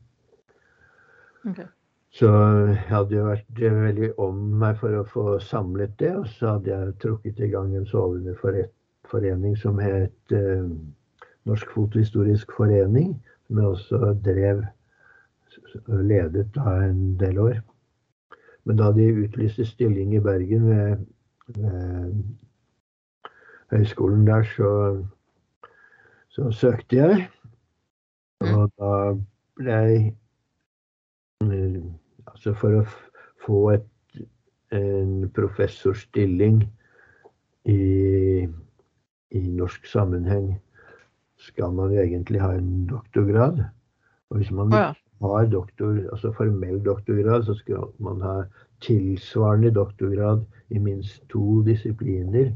Okay. Så jeg hadde jo vært eh, veldig om meg for å få samlet det. Og så hadde jeg trukket i gang en sovende forening som het eh, Norsk Fotohistorisk Forening. Som jeg også drev ledet da en del år. Men da de utlyste stilling i Bergen ved, ved høyskolen der, så, så søkte jeg. Og da ble jeg Altså for å få et, en professorstilling i, i norsk sammenheng, skal man jo egentlig ha en doktorgrad. Og hvis man ja. har doktor, altså formell doktorgrad, så skal man ha tilsvarende doktorgrad i minst to disipliner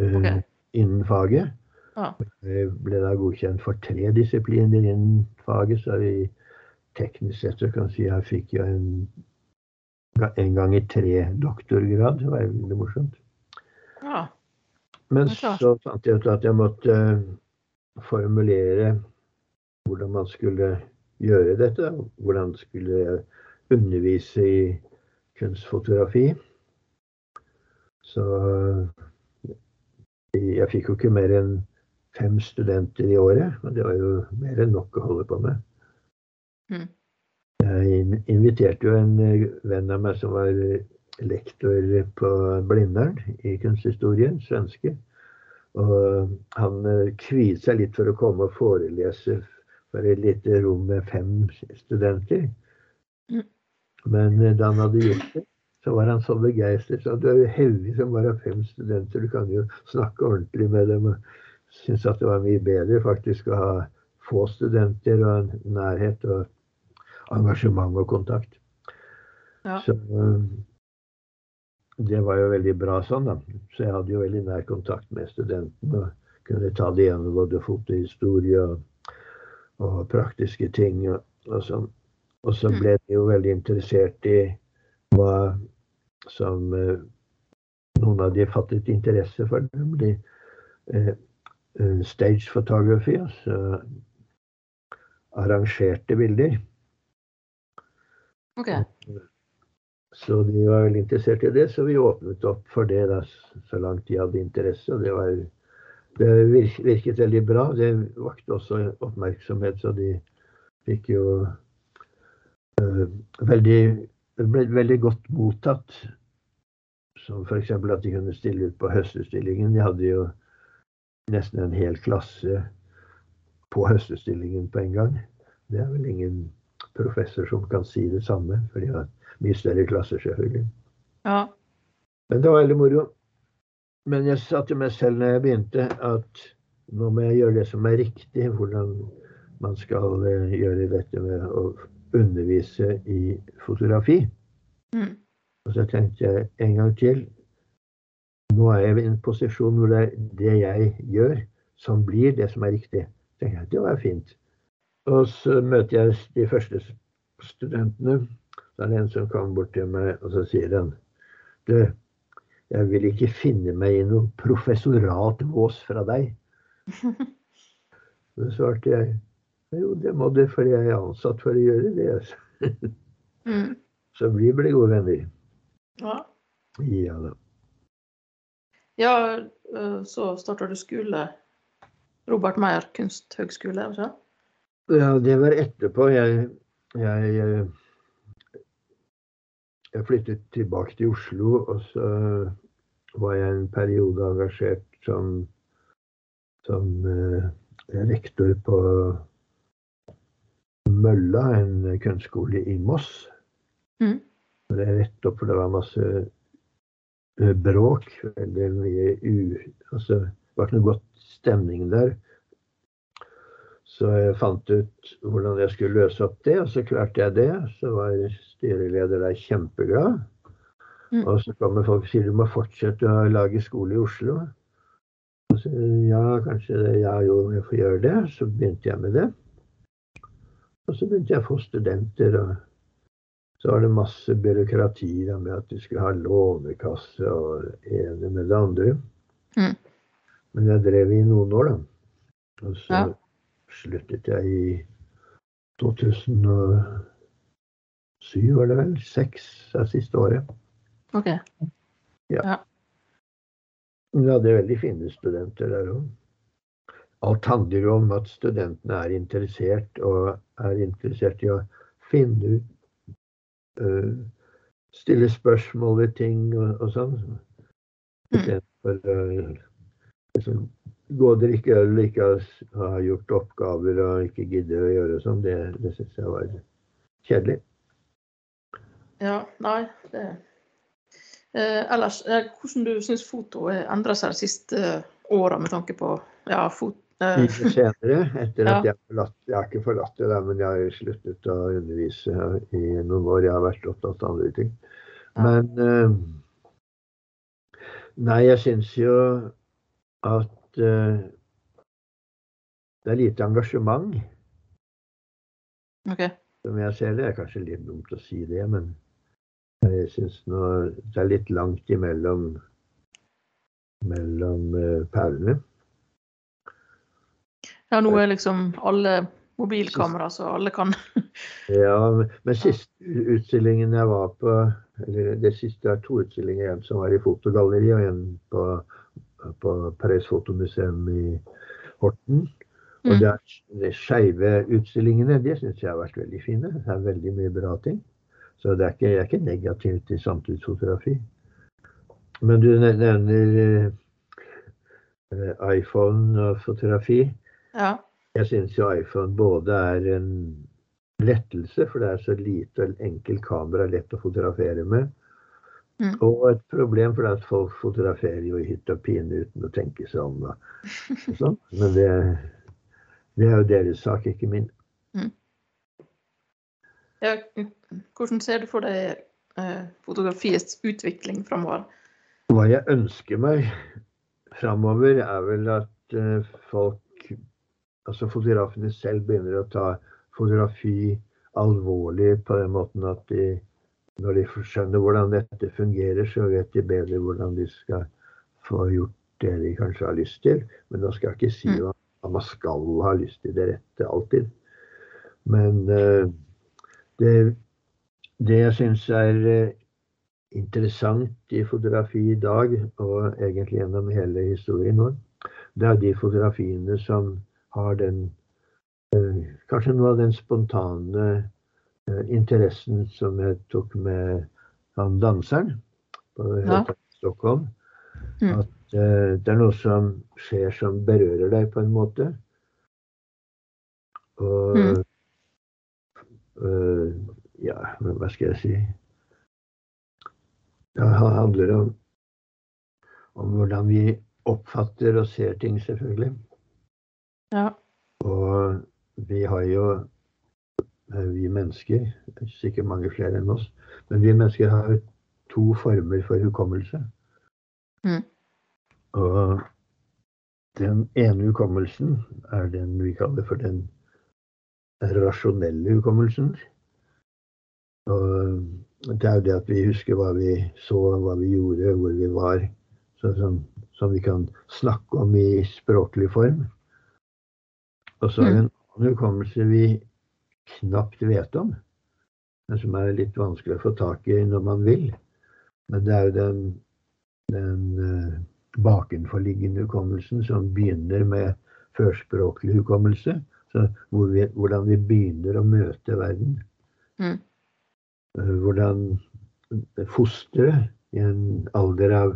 uh, okay. innen faget. Ja. Jeg ble da godkjent for tre disipliner innen faget, så vi teknisk sett så kan jeg si jeg fikk jo en, en gang i tre doktorgrad. Det var veldig morsomt. ja. Men så fant jeg ut at jeg måtte eh, formulere hvordan man skulle gjøre dette. Hvordan skulle jeg undervise i kunstfotografi. Så eh, jeg fikk jo ikke mer enn fem studenter i året. Og det var jo mer enn nok å holde på med. Mhm. Jeg inviterte jo en eh, venn av meg som var lektor på Blindern i kunsthistorien, svenske. Og han eh, kviet seg litt for å komme og forelese for et lite rom med fem studenter. Mm. Men eh, da han hadde gjort det, så var han så begeistret. Så du er jo heldig som bare har fem studenter. Du kan jo snakke ordentlig med dem. Syns at det var mye bedre faktisk å ha få studenter og nærhet og engasjement og kontakt. Ja. Så eh, det var jo veldig bra sånn, da. Så jeg hadde jo veldig nær kontakt med studentene og kunne ta det gjennom både fotohistorie og, og praktiske ting og, og sånn. Og så Mm. ble de jo veldig interessert i hva som eh, noen av de fattet interesse for, nemlig eh, eh, stage photography, altså arrangerte bilder. Ok. Så de var veldig interessert i det, så vi åpnet opp for det da, så langt de hadde interesse. Og det var det virket veldig bra. Det vakte også oppmerksomhet, så de fikk jo uh, veldig ble veldig godt mottatt. Som f.eks. at de kunne stille ut på Høstutstillingen. De hadde jo nesten en hel klasse på Høstutstillingen på en gang. Det er vel ingen professor som kan si det samme, for de har mye større klasser, selvfølgelig. Ja. Men det var veldig moro. Men jeg sa til meg selv når jeg begynte, at nå må jeg gjøre det som er riktig. Hvordan man skal eh, gjøre dette med å undervise i fotografi. Mm. Og så tenkte jeg en gang til Nå er jeg i en posisjon hvor det er det jeg gjør, som blir det som er riktig. Tenkte jeg, Det var fint. Og så møter jeg de første studentene. Så er det en som kommer bort til meg, og så sier han Du, jeg vil ikke finne meg i noe professoratvås fra deg. Så svarte jeg jo, det må du, for jeg er ansatt for å gjøre det. Mm. Så vi ble gode venner. Ja. Ja da. ja, øh, så starta du skole. Robert Meyer kunsthøgskole, ikke sant? Ja, det var etterpå. Jeg, jeg, eh, jeg flyttet tilbake til Oslo, og så var jeg en periode engasjert som, som eh, rektor på Mølla, en kunstskole i Moss. Mm. Det er rett opp, for det var masse eh, bråk. Veldig mye u... Altså, det var ikke noe godt stemning der. Så jeg fant ut hvordan jeg skulle løse opp det, og så klarte jeg det. Så var styreleder er kjempeglad. Mm. Og så kommer folk og sier du må fortsette å lage skole i Oslo. Og så, ja, kanskje det, ja, jo, jeg får gjøre det. Så begynte jeg med det. Og så begynte jeg å få studenter. og Så var det masse byråkrati med at du skulle ha lånekasse og det ene med det andre. Mm. Men jeg drev i noen år, da. Og så Ja. sluttet jeg i 2007, var det vel? Seks det siste året. OK. Ja. Vi hadde veldig fine studenter der òg. Alt handler jo om at studentene er interessert, og er interessert i å finne ut uh, Stille spørsmål ved ting og, og sånn. Mm. Istedenfor å liksom, gå og drikke øl ikke ha gjort oppgaver og ikke gidde å gjøre sånn. Det, det syns jeg var kjedelig. Ja, nei, det eh, Ellers, eh, hvordan du syns fotoet endra seg de siste åra med tanke på ja, fot... Eh, senere, etter Ja. at jeg har forlatt Jeg har ikke forlatt det, der, men jeg har sluttet å undervise i noen år. Jeg har vært opptatt av andre ting. Men eh, Nei, jeg syns jo at eh, det er lite engasjement, Okay. som jeg ser det. Det er kanskje litt dumt å si det, men jeg syns nå det er litt langt imellom mellom eh, perlene. Ja, nå er liksom alle mobilkamera, så alle kan Ja, men- siste utstillingen jeg var på eller Det siste er to utstillinger. En som var i Fotogalleriet, og en på, på Paris Fotomuseum i Horten. Og Mm. de skeive utstillingene det syns jeg har vært veldig fine. Det er veldig mye bra ting. Så det er ikke, jeg er ikke negativ til samtidsfotografi. Men du nevner uh, iPhone og fotografi. Ja. Jeg syns jo iPhone både er en lettelse, for det er så lite og enkel kamera, lett å fotografere med. Mm. Og et problem, for det er at folk fotograferer jo i hytt og pine uten å tenke seg om. Sånn. Men det, det er jo deres sak, ikke min. Ja. Hvordan ser du for deg eh, fotografiets utvikling framover? Hva jeg ønsker meg framover, er vel at eh, folk, altså fotografene selv, begynner å ta fotografi alvorlig på den måten at de, når de skjønner hvordan dette fungerer, så vet de bedre hvordan de skal få gjort det de kanskje har lyst til. Men da skal jeg ikke si hva at man skal ha lyst til det rette alltid. Men eh, det, det jeg syns er eh, interessant i fotografi i dag, og egentlig gjennom hele historien vår, det er de fotografiene som har den eh, Kanskje noe av den spontane eh, interessen som jeg tok med han danseren på Ja. Stockholm. Mm. At det er noe som skjer som berører deg på en måte. Og Mm. Eh, Ja, hva skal jeg si? Det handler om, om hvordan vi oppfatter og ser ting, selvfølgelig. Ja. Og vi har jo eh, Vi mennesker, sikkert mange flere enn oss, men vi mennesker har to former for hukommelse. Mm. Og den ene hukommelsen er den vi kaller for den rasjonelle hukommelsen. Og det er jo det at vi husker hva vi så, hva vi gjorde, hvor vi var. Så, som, som vi kan snakke om i språklig form. Og så er det en annen hukommelse vi knapt vet om, men som er litt vanskelig å få tak i når man vil. Men det er jo den, den eh, bakenforliggende hukommelsen som begynner med førspråklig hukommelse. Så hvor vi, hvordan vi begynner å møte verden. Mm. Eh, Hvordan fosteret i en alder av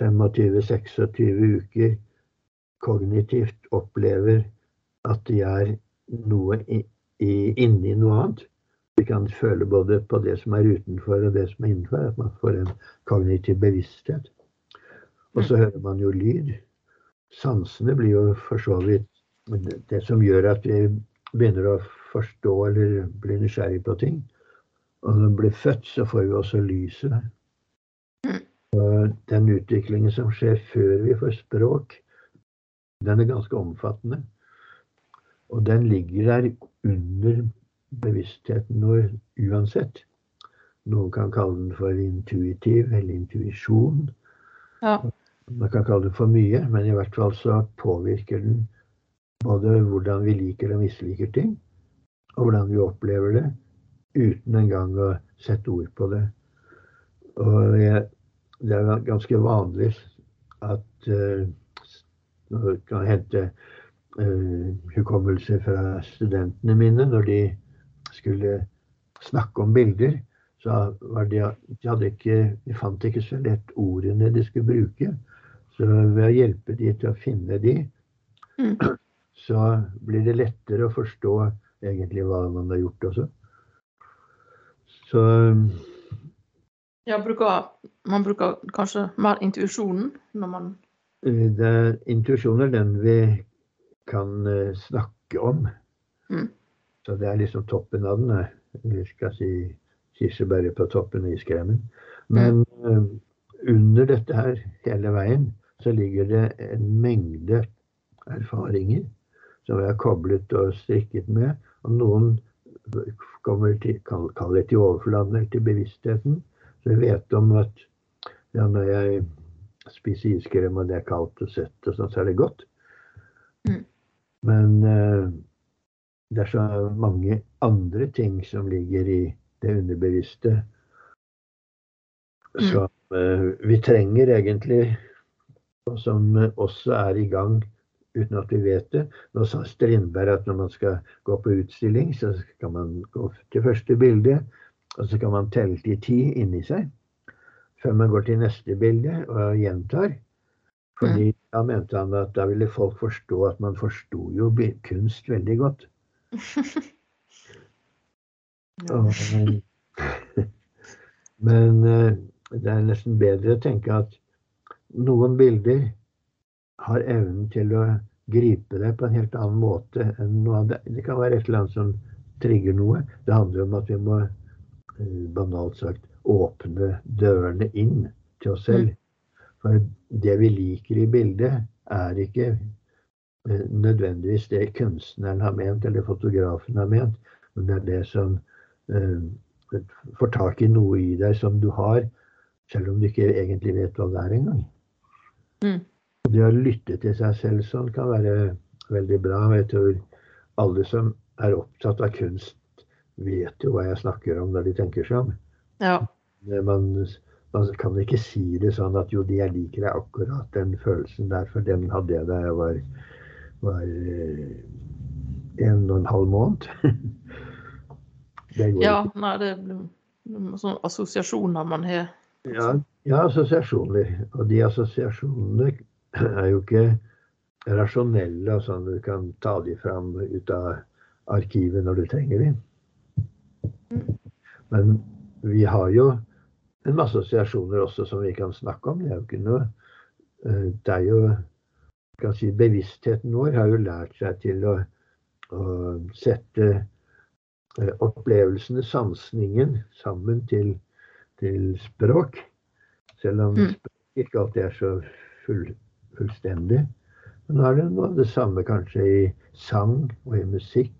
25-26 uker kognitivt opplever at de er noe i, i, inni noe annet. Vi kan føle både på det som er utenfor og det som er innenfor. At man får en kognitiv bevissthet. Og så hører man jo lyd. Sansene blir jo for så vidt det, det som gjør at vi begynner å forstå eller bli nysgjerrig på ting. Og når vi blir født, så får vi også lyset. Mm. Og den utviklingen som skjer før vi får språk, den er ganske omfattende. Og den ligger der under bevisstheten vår uansett. Noen kan kalle den for intuitiv eller intuisjon. Ja. Man kan kalle det for mye, men i hvert fall så påvirker den både hvordan vi liker og misliker ting, og hvordan vi opplever det, uten engang å sette ord på det. Og jeg, det er ganske vanlig at uh, man kan hente uh, hukommelse fra studentene mine når de skulle snakke om bilder. Så de, de, ikke, de fant ikke så lett ordene de skulle bruke. Så ved å hjelpe de til å finne de, Mm. Så blir det lettere å forstå egentlig hva man har gjort også. Så Ja, bruker, man bruker kanskje mer intuisjonen når man eh, det, intuisjon er den vi kan eh, snakke om. Mm. Så det er liksom toppen av den. eh, Vi skal si kirsebæret på toppen i skremen. Men mm. under dette her hele veien så ligger det en mengde erfaringer som vi har koblet og strikket med. Og noen kommer til, kaller til overflaten eller til bevisstheten. Så jeg vet om at ja, når jeg spiser iskrem og det er kaldt og søtt og sånn, så er det godt. Mm. Men eh, det er så mange andre ting som ligger i det underbevisste Mm. som eh, vi trenger egentlig, og som eh, også er i gang uten at vi vet det. Nå sa Strindberg at når man skal gå på utstilling, så skal man gå til første bilde, og så kan man telle til ti inni seg. Før man går til neste bilde og gjentar. Fordi da mente han at da ville folk forstå at man forsto jo kunst veldig godt. Og, men eh, det er nesten bedre å tenke at noen bilder har evnen til å gripe deg på en helt annen måte enn noe annet. Det kan være et eller annet som trigger noe. Det handler om at vi må eh, banalt sagt åpne dørene inn til oss selv. For det vi liker i bildet, er ikke eh, nødvendigvis det kunstneren har ment, eller fotografen har ment, men det er det som eh, får tak i noe i deg som du har, selv om du ikke egentlig vet hva det er engang. Mm. Det å lytte til seg selv sånn kan være veldig bra. og Jeg tror alle som er opptatt av kunst, vet jo hva jeg snakker om når de tenker seg om. Ja. Man Man kan ikke si det sånn at jo, jeg liker deg akkurat den følelsen der, for den hadde jeg da jeg var, var eh, en og en halv måned. ja, nei, det er sånne assosiasjoner man har. Ja, ja, assosiasjoner. Og de assosiasjonene er jo ikke rasjonelle, sånn du kan ta de fram ut av arkivet når du trenger de. Men vi har jo en masse assosiasjoner også som vi kan snakke om. Det er jo ikke noe eh, Det er jo kan si, Bevisstheten vår har jo lært seg til å, å sette eh, opplevelsene, sansningen, sammen til, til språk. Selv om mm. språk ikke alltid er så full, fullstendig. Men nå er det noe av det samme kanskje i sang og i musikk,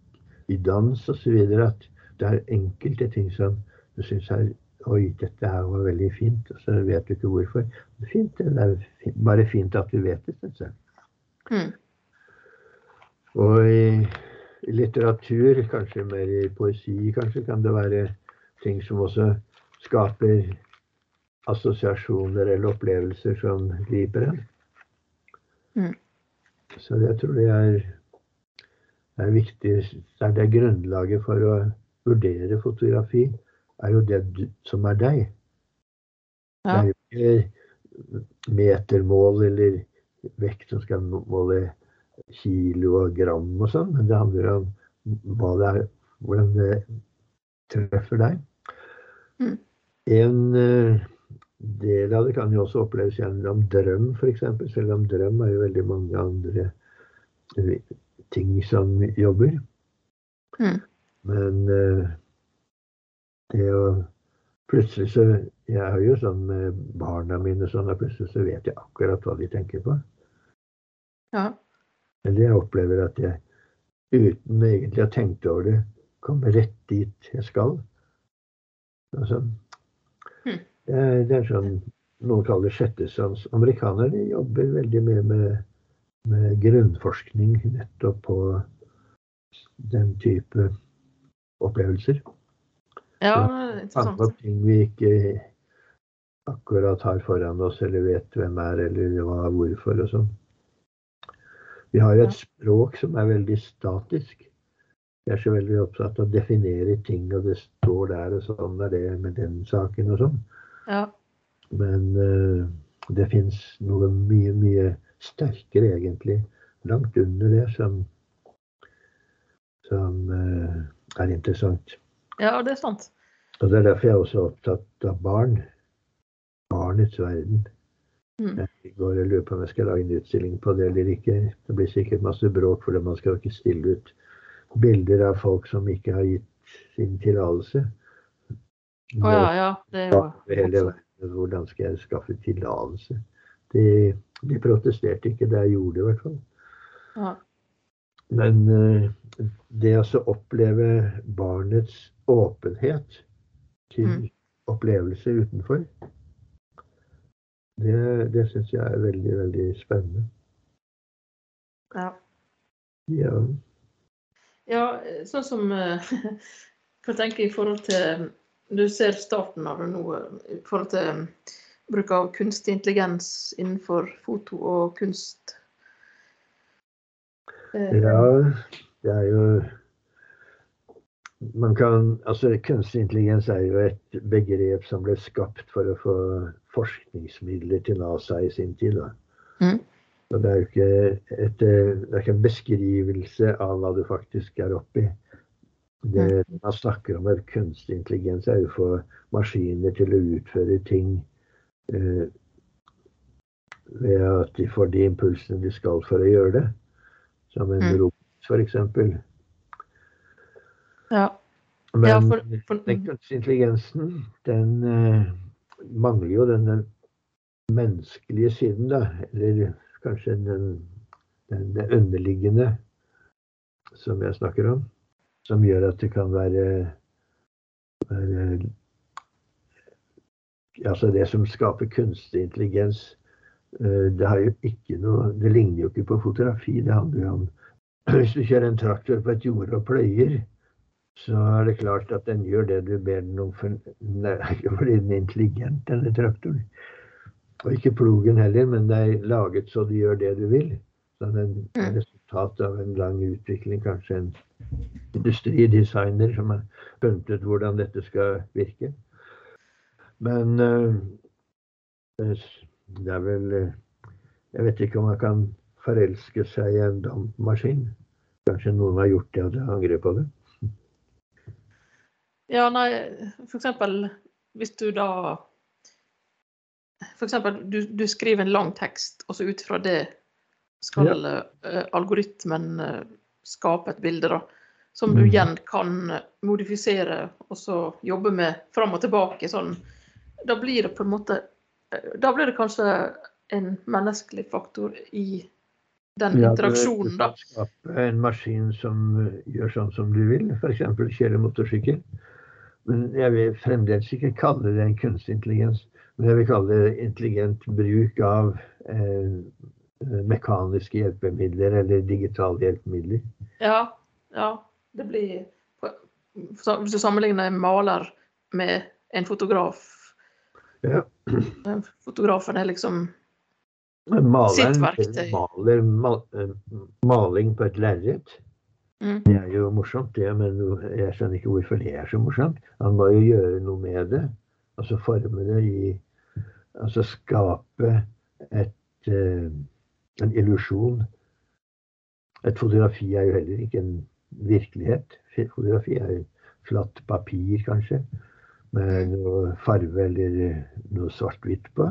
i dans osv. At det er enkelte ting som du syns er Oi, dette her var veldig fint. Og så vet du ikke hvorfor. Det er fint, det er bare fint at du vet det, syns jeg. Mm. Og i, i, litteratur, kanskje mer i poesi, kanskje kan det være ting som også skaper assosiasjoner eller opplevelser som griper en. Mm. Så jeg tror det er, er viktig. Det er det grunnlaget for å vurdere fotografi, er jo det du, som er deg. Ja. Det er jo ikke metermål eller vekt som skal måle kilo og gram og sånn, men det handler om hva det er, hvordan det treffer deg. Mm. En uh, del av det kan jo også oppleves gjennom drøm, f.eks. Selv om drøm er jo veldig mange andre ting som jobber. Mm. Men uh, det å Plutselig så Jeg har jo sånn med barna mine sånn, og plutselig så vet jeg akkurat hva de tenker på. Ja. Eller jeg opplever at jeg uten egentlig å ha tenkt over det, kommer rett dit jeg skal. Altså, mm. Det, er, sånn noen kaller sjettesans. Amerikanerne jobber veldig mye med, med grunnforskning nettopp på den type opplevelser. Ja, interessant. Mange ting vi ikke akkurat har foran oss, eller vet hvem er, eller hva, hvorfor og sånn. Vi har jo et språk som er veldig statisk. Vi er så veldig opptatt av å definere ting, og det står der, og sånn er det med den saken og sånn. Ja. Men uh, det fins noe mye, mye sterkere, egentlig, langt under det, som, som uh, er interessant. Ja, det er sant. Og Det er derfor jeg er også opptatt av barn. Barnets verden. Mm. Jeg går og lurer på om jeg skal lage en utstilling på det eller ikke. Det blir sikkert masse bråk, for man skal jo ikke stille ut bilder av folk som ikke har gitt sin tillatelse. Å oh, ja, ja. Det er jo hele veien Hvordan skal jeg skaffe tillatelse? De, de, protesterte ikke det jeg gjorde i hvert fall. Ja. Men uh, det å oppleve barnets åpenhet til mm. opplevelser utenfor, det, det syns jeg er veldig, veldig spennende. Ja. Ja, ja sånn som For å tenke i forhold til Du ser starten av det nå i forhold til bruk av kunstig intelligens innenfor foto og kunst. Ja, det er jo man kan, altså Kunstig intelligens er jo et begrep som ble skapt for å få forskningsmidler til NASA i sin tid. Mm. Så det er jo ikke, et, det er ikke en beskrivelse av hva du faktisk er oppi. Det mm. man snakker om med kunstig intelligens, er jo å få maskiner til å utføre ting eh, ved at de får de impulsene de skal for å gjøre det. Som en mm. robot, f.eks. Ja. Men ja, for, for... den kunstige intelligensen, den eh, mangler jo den menneskelige siden, da. Eller kanskje den, den, underliggende som jeg snakker om. Som gjør at det kan være, være Altså det som skaper kunstig intelligens, uh, det noe Det ligner jo ikke på fotografi. Det handler jo om Hvis du kjører en traktor på et jorde og pløyer, så er det klart at den gjør det du ber den om, for, fordi den er intelligent, denne traktoren. Og ikke plogen heller, men det er laget så du gjør det du vil. Så den mm. Resultat av en lang utvikling, kanskje en industridesigner som har funnet ut hvordan dette skal virke. Men uh, det er vel uh, Jeg vet ikke om man kan forelske seg i en dampmaskin. Kanskje noen har gjort det, og det angrer på det. Ja, nei, eksempel hvis du da eksempel du, du skriver en lang tekst, og så ut fra det skal ja. uh, algoritmen uh, skape et bilde, da. Som du mm. igjen kan modifisere og så jobbe med fram og tilbake. sånn. Da blir det på en måte Da blir det kanskje en menneskelig faktor i den ja, interaksjonen, da. Skape en maskin som gjør sånn som du vil, f.eks. kjøre motorsykkel. Men jeg vil fremdeles ikke kalle det en kunstig intelligens. Men jeg vil kalle det intelligent bruk av eh, mekaniske hjelpemidler eller digitale hjelpemidler. Ja, ja. Det blir Hvis du sammenligner en maler med en fotograf ja. Fotografen er liksom Maleren, sitt verktøy. Maler mal, eh, maling på et lerret. Mm. Det er jo morsomt, det, men jeg skjønner ikke hvorfor det er så morsomt. Han må jo gjøre noe med det. Altså forme det i Altså skape et, uh, en illusjon. Et fotografi er jo heller ikke en virkelighet. Fotografi er jo flatt papir, kanskje, med noe farve eller eh, noe svart-hvitt på.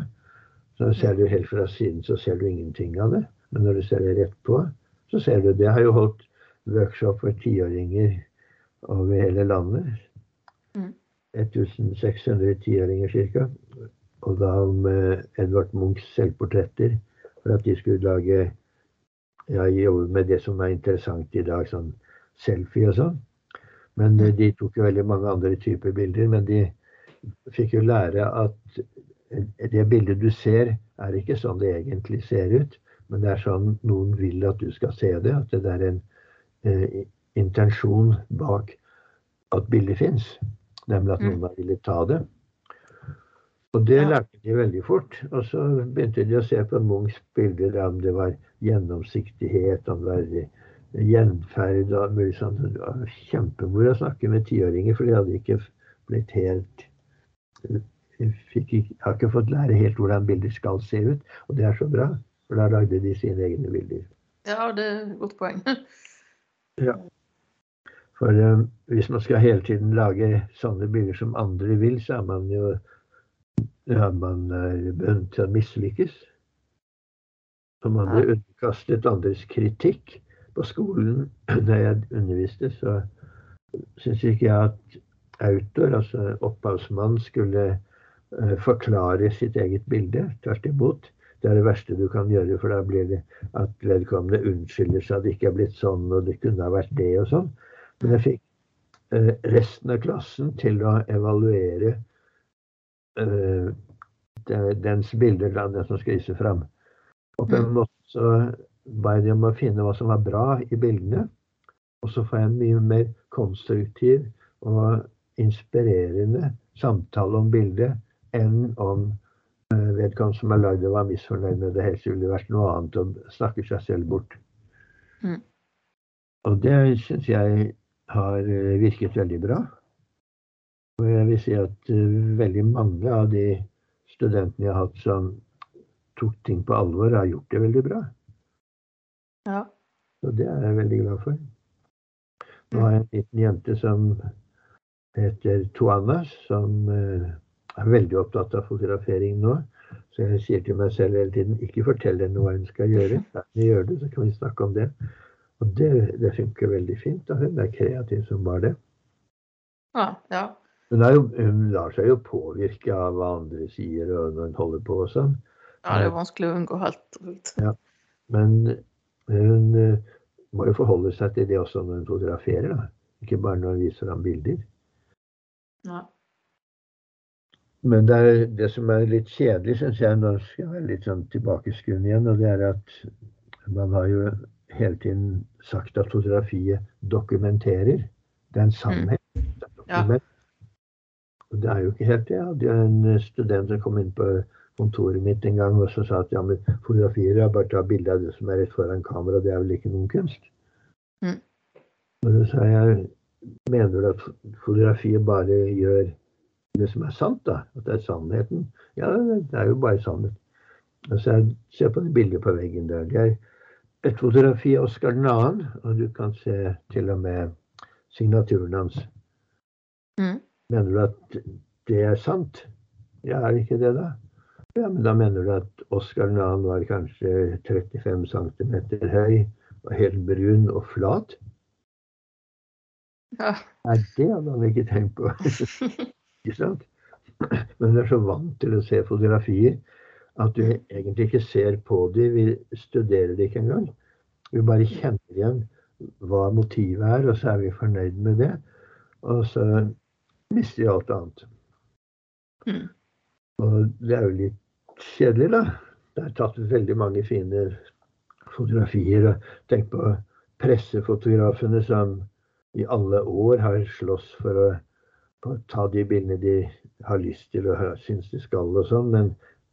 Så ser du helt fra siden, så ser du ingenting av det. Men når du ser det rett på, så ser du Det har jo holdt workshop for tiåringer over hele landet. Mm. 1600 tiåringer ca. Og da med Edvard Munchs selvportretter for at de skulle lage ja, jobbe med det som er interessant i dag, sånn selfie og sånn. Men mm. de tok jo veldig mange andre typer bilder. Men de fikk jo lære at det bildet du ser, er ikke sånn det egentlig ser ut. Men det er sånn noen vil at du skal se det. At det er en eh, intensjon bak at bildet fins. Nemlig at mm. noen har villet ta det. Og det lærte de veldig fort. Og så begynte de å se på Munchs bilder om det var gjennomsiktighet, om det var gjenferd og mulig sånt. Det var kjempemoro å snakke med tiåringer, for de hadde ikke blitt helt fikk, Jeg har ikke fått lære helt hvordan bilder skal se ut, og det er så bra. For da lagde de sine egne bilder. Ja, det er et godt poeng. Ja. For um, hvis man skal hele tiden lage sånne bilder som andre vil, så er man jo ja, man er bundet til å mislykkes. Og man ble underkastet andres kritikk. På skolen da jeg underviste, så syns ikke jeg at autor, altså opphavsmann, skulle uh, forklare sitt eget bilde. Tvert imot. Det er det verste du kan gjøre, for da blir det at vedkommende unnskylder seg at det ikke er blitt sånn, og det kunne ha vært det og sånn. Men jeg fikk eh, resten av klassen til å evaluere eh, dens bilder, den som skal vise fram. Og på en mm. måte så ba jeg dem å finne hva som var bra i bildene. Og så får jeg en mye mer konstruktiv og inspirerende samtale om bildet enn om Eh, vedkommende som har lagd det, var misfornøyd med det. Ville vært noe annet og snakker seg selv bort. Mm. Og det syns jeg har eh, virket veldig bra. Og jeg vil si at uh, veldig mange av de studentene jeg har hatt som tok ting på alvor, har gjort det veldig bra. Ja. Og det er jeg veldig glad for. Nå har jeg en liten jente som heter Tuana, som uh, er veldig opptatt av fotografering nå. Så jeg sier til meg selv hele tiden ikke fortell henne hva hun skal gjøre. Når vi gjør det, så kan vi snakke om det. Og det, det funker veldig fint. Da. Hun er kreativ som bare det. Ja, ja. Hun, jo, hun, lar seg jo påvirke av hva andre sier og når hun holder på og sånn. Ja, det er vanskelig å unngå helt. Ja. Men hun uh, må jo forholde seg til det også når hun fotograferer. Da. Ikke bare når hun viser ham bilder. Ja. Men det, er, det som er litt kjedelig, syns jeg, nå skal jeg være litt sånn tilbakeskuende igjen, og det er at man har jo hele tiden sagt at fotografiet dokumenterer. Det er en sannhet. Ja. Men det er jo ikke helt det. Jeg hadde jo en student som kom inn på kontoret mitt en gang og så sa at ja, men fotografier er bare å ta bilde av det som er rett foran kamera, det er vel ikke noen kunst? Mm. Og så sa jeg mener du at fotografiet bare gjør det som er sant, da? At det er sannheten? Ja, det er jo bare sannhet. Og så jeg Se på det bildet på veggen der. Det er et fotografi av Oskar 2., og du kan se til og med signaturen hans. Mm. Mener du at det er sant? Ja, er det ikke det, da? Ja, men da mener du at Oskar 2. var kanskje 35 cm høy, var helt brun og flat? Ja. Nei, det hadde han ikke tenkt på. ikke sant? Men du er så vant til å se fotografier at du egentlig ikke ser på dem. Vi studerer det ikke engang. Vi bare kjenner igjen hva motivet er, og så er vi fornøyd med det. Og så mister vi alt annet. Mm. Og det er jo litt kjedelig, da. Det er tatt veldig mange fine fotografier. og Tenk på pressefotografene som i alle år har slåss for å, for å ta de bildene de har lyst til og syns de skal og sånn, men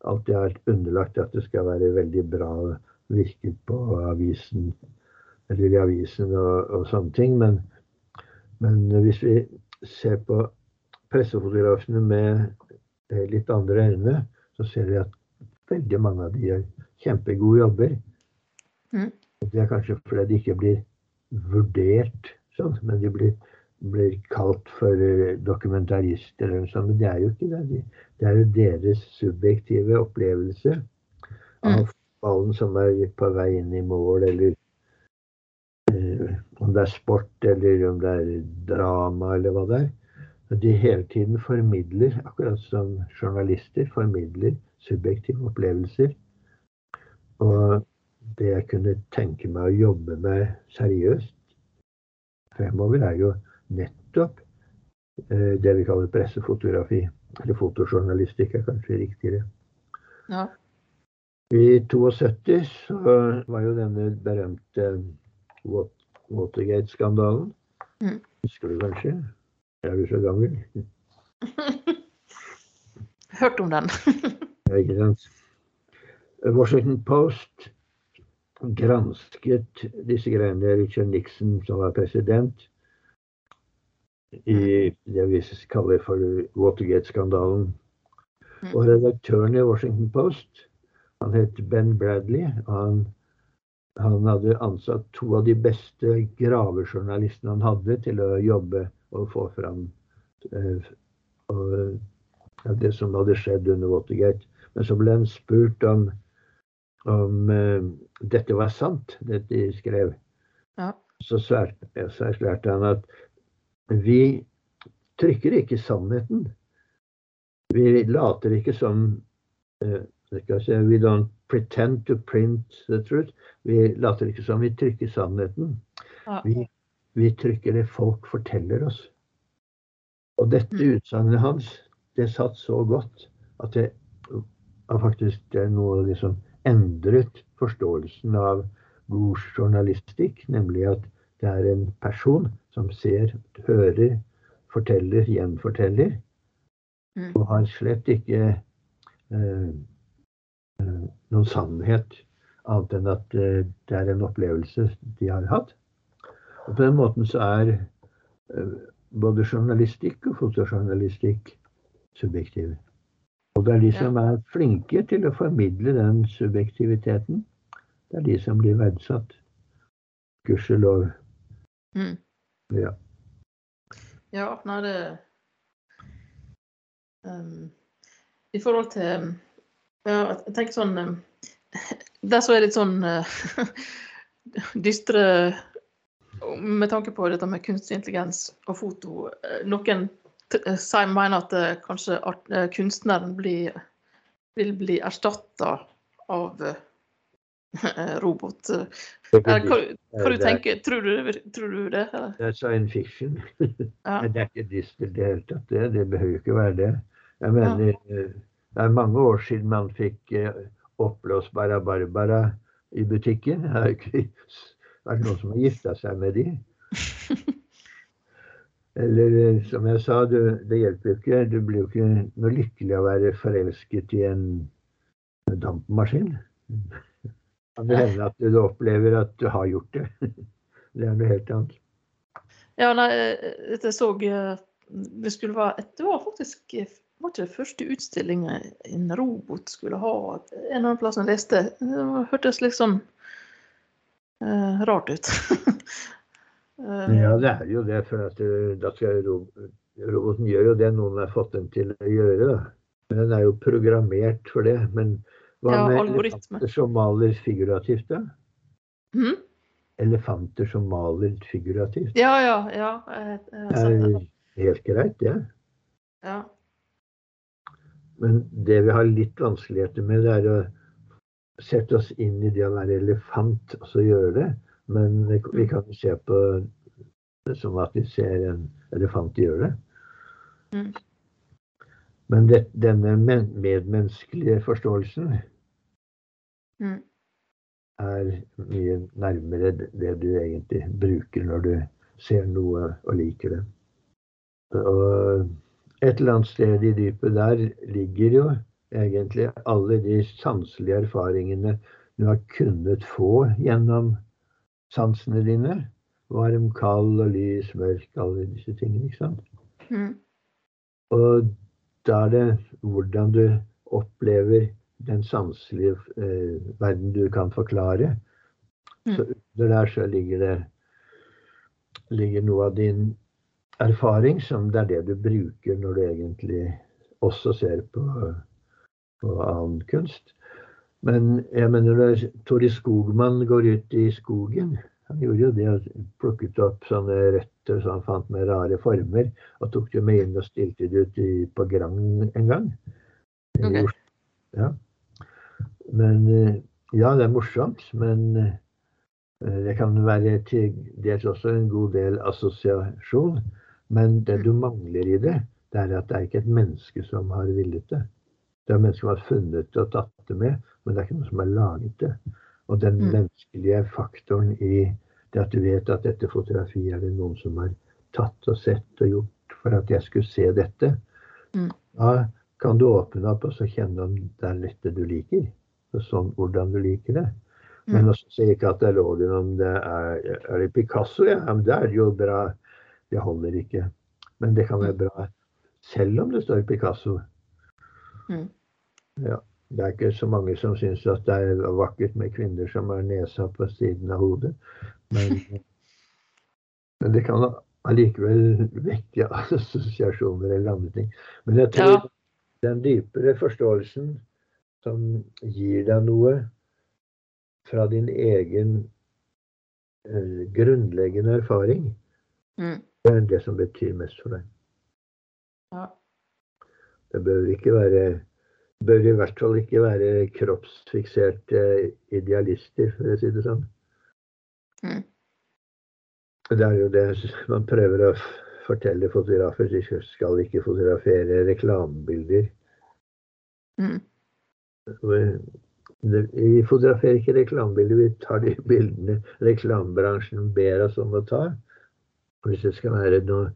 alltid har vært underlagt at det skal være veldig bra virket på avisen eller i avisen og, og sånne ting. Men, men hvis vi ser på pressefotografene med eh, litt andre øyne, så ser vi at veldig mange av de gjør kjempegode jobber. Mm. Det er kanskje fordi de ikke blir vurdert sånn, men de blir, blir kalt for eh, dokumentarister eller noe sånt. Men det er jo ikke det. De, det er jo deres subjektive opplevelse av Mm. ballen som er på vei inn i mål, eller eh, om det er sport, eller om det er drama, eller hva det er. De hele tiden formidler, akkurat som journalister formidler subjektive opplevelser. Og det jeg kunne tenke meg å jobbe med seriøst fremover, er jo nettopp eh, det vi kaller pressefotografi. Eller fotojournalistikk er kanskje riktigere. Ja. I 72 så var jo denne berømte Watergate-skandalen. Mm. Husker du kanskje? Er du så gammel? Hørt om den. Ikke sant? Washington Post gransket disse greiene. Richard Nixon, som var president, i det vi kaller for Watergate-skandalen. Mm. Og redaktøren i Washington Post, han het Ben Bradley. og Han, han hadde ansatt to av de beste gravejournalistene han hadde, til å jobbe og få fram eh, det som hadde skjedd under Watergate. Men så ble han spurt om, om eh, dette var sant, det de skrev. Ja. Så erklærte han at vi trykker ikke sannheten. Vi later ikke som eh, We don't pretend to print the truth. Vi later ikke som vi trykker sannheten. Ja. Vi, vi trykker det folk forteller oss. Og dette Mm. utsagnet hans, det satt så godt at det har faktisk noe liksom endret forståelsen av god journalistikk, nemlig at det er en person som ser, hører, forteller, gjenforteller, Mm. og har slett ikke eh, eh, noen sannhet annet enn at eh, det er en opplevelse de har hatt. Og på den måten så er eh, både journalistikk og fotojournalistikk subjektiv. Og det er de som er flinke til å formidle den subjektiviteten, det er de som blir verdsatt. Gudskjelov. Mm. Ja. Ja, nei, det um, I forhold til ja, Jeg tenker sånn um, Det som er litt sånn uh, dystre med tanke på dette med kunstig intelligens og foto eh, Noen eh, mener at eh, kanskje kunstneren blir, vil bli erstatta av robot. Eller, Hva, hva du er- tenker Tror du, tror du det? Eller? Det er science fiction. Ja. Det er ikke dystert i det hele tatt. Det, det behøver ikke være det. Jeg mener, ja. det er mange år siden man fikk oppblåsbara Barbara i butikken. Jeg har ikke vært noen som har gifta seg med de. Eller eh, som jeg sa, du, det hjelper jo ikke. Du blir jo ikke noe lykkelig av å være forelsket i en dampmaskin. Kan det hende at du opplever at du har gjort det. Det er noe helt annet. Ja, nei, jeg så det skulle være Det var faktisk var ikke det første utstillinga en robot skulle ha en eller annen plass jeg leste. Det hørtes litt uh, rart ut. uh, ja, det er jo det. For at eh, da skal roboten gjør jo det noen har fått den til å gjøre. da. Den er jo programmert for det. Men hva ja, med elefanter som maler figurativt, da? Mm? Elefanter som maler figurativt? Ja, ja. ja. Jeg, jeg jeg, det. Helt greit, det. Ja. Men det vi har litt vanskeligheter med, det er å sette oss inn i det å være elefant og så gjøre det. Men vi kan se på det som at vi ser en elefant gjøre det. Mm. Men det, denne medmenneskelige forståelsen mm. er mye nærmere det du egentlig bruker når du ser noe og liker det. Og et eller annet sted i dypet der ligger jo egentlig alle de sanselige erfaringene du har kunnet få gjennom sansene dine. Varm, kald og lys, mørk, alle disse tingene. ikke sant? Mm. Og da er det hvordan du opplever den sanselige eh, verden du kan forklare. Mm. Så under der så ligger det ligger noe av din erfaring som det er det du bruker når du egentlig også ser på, på annen kunst. Men jeg mener når Tori Skogman går ut i skogen Han gjorde jo det og plukket opp sånne røtter som han fant med rare former, og tok det med inn og stilte det ut i, på Grand en gang. Okay. Ja. Men ja, det er morsomt, men eh, det kan være til dels også en god del assosiasjon. Men det du mangler i det, det er at det er ikke et menneske som har villet det. Det er mennesker som har funnet det og tatt det med, men det er ikke noen som har laget det. Og den mm. menneskelige faktoren i det at du vet at dette fotografiet er det noen som har tatt og sett og gjort for at jeg skulle se dette, mm. da kan du åpne opp og så kjenne om det er dette du liker. Og sånn hvordan du liker det. Men mm. også ikke at det er katalogen om det er, er det Picasso, ja, men det er jo bra det holder ikke. Men det kan være mm. bra selv om det står Picasso. Mm. Ja, det er ikke så mange som syns at det er vakkert med kvinner som har nesa på siden av hodet. Men, men det kan allikevel vekke assosiasjoner eller andre ting. Men jeg tror ja. den dypere forståelsen som gir deg noe fra din egen uh, grunnleggende erfaring, mm. Det er det som betyr mest for deg. Ja. Det bør ikke være bør i hvert fall ikke være kroppsfikserte idealister, for å si det sånn. Mm. Det er jo det man prøver å fortelle fotografer. De skal ikke fotografere reklamebilder. Mm. Vi fotograferer ikke reklamebilder, vi tar de bildene reklamebransjen ber oss om å ta. Hvis det skal være noe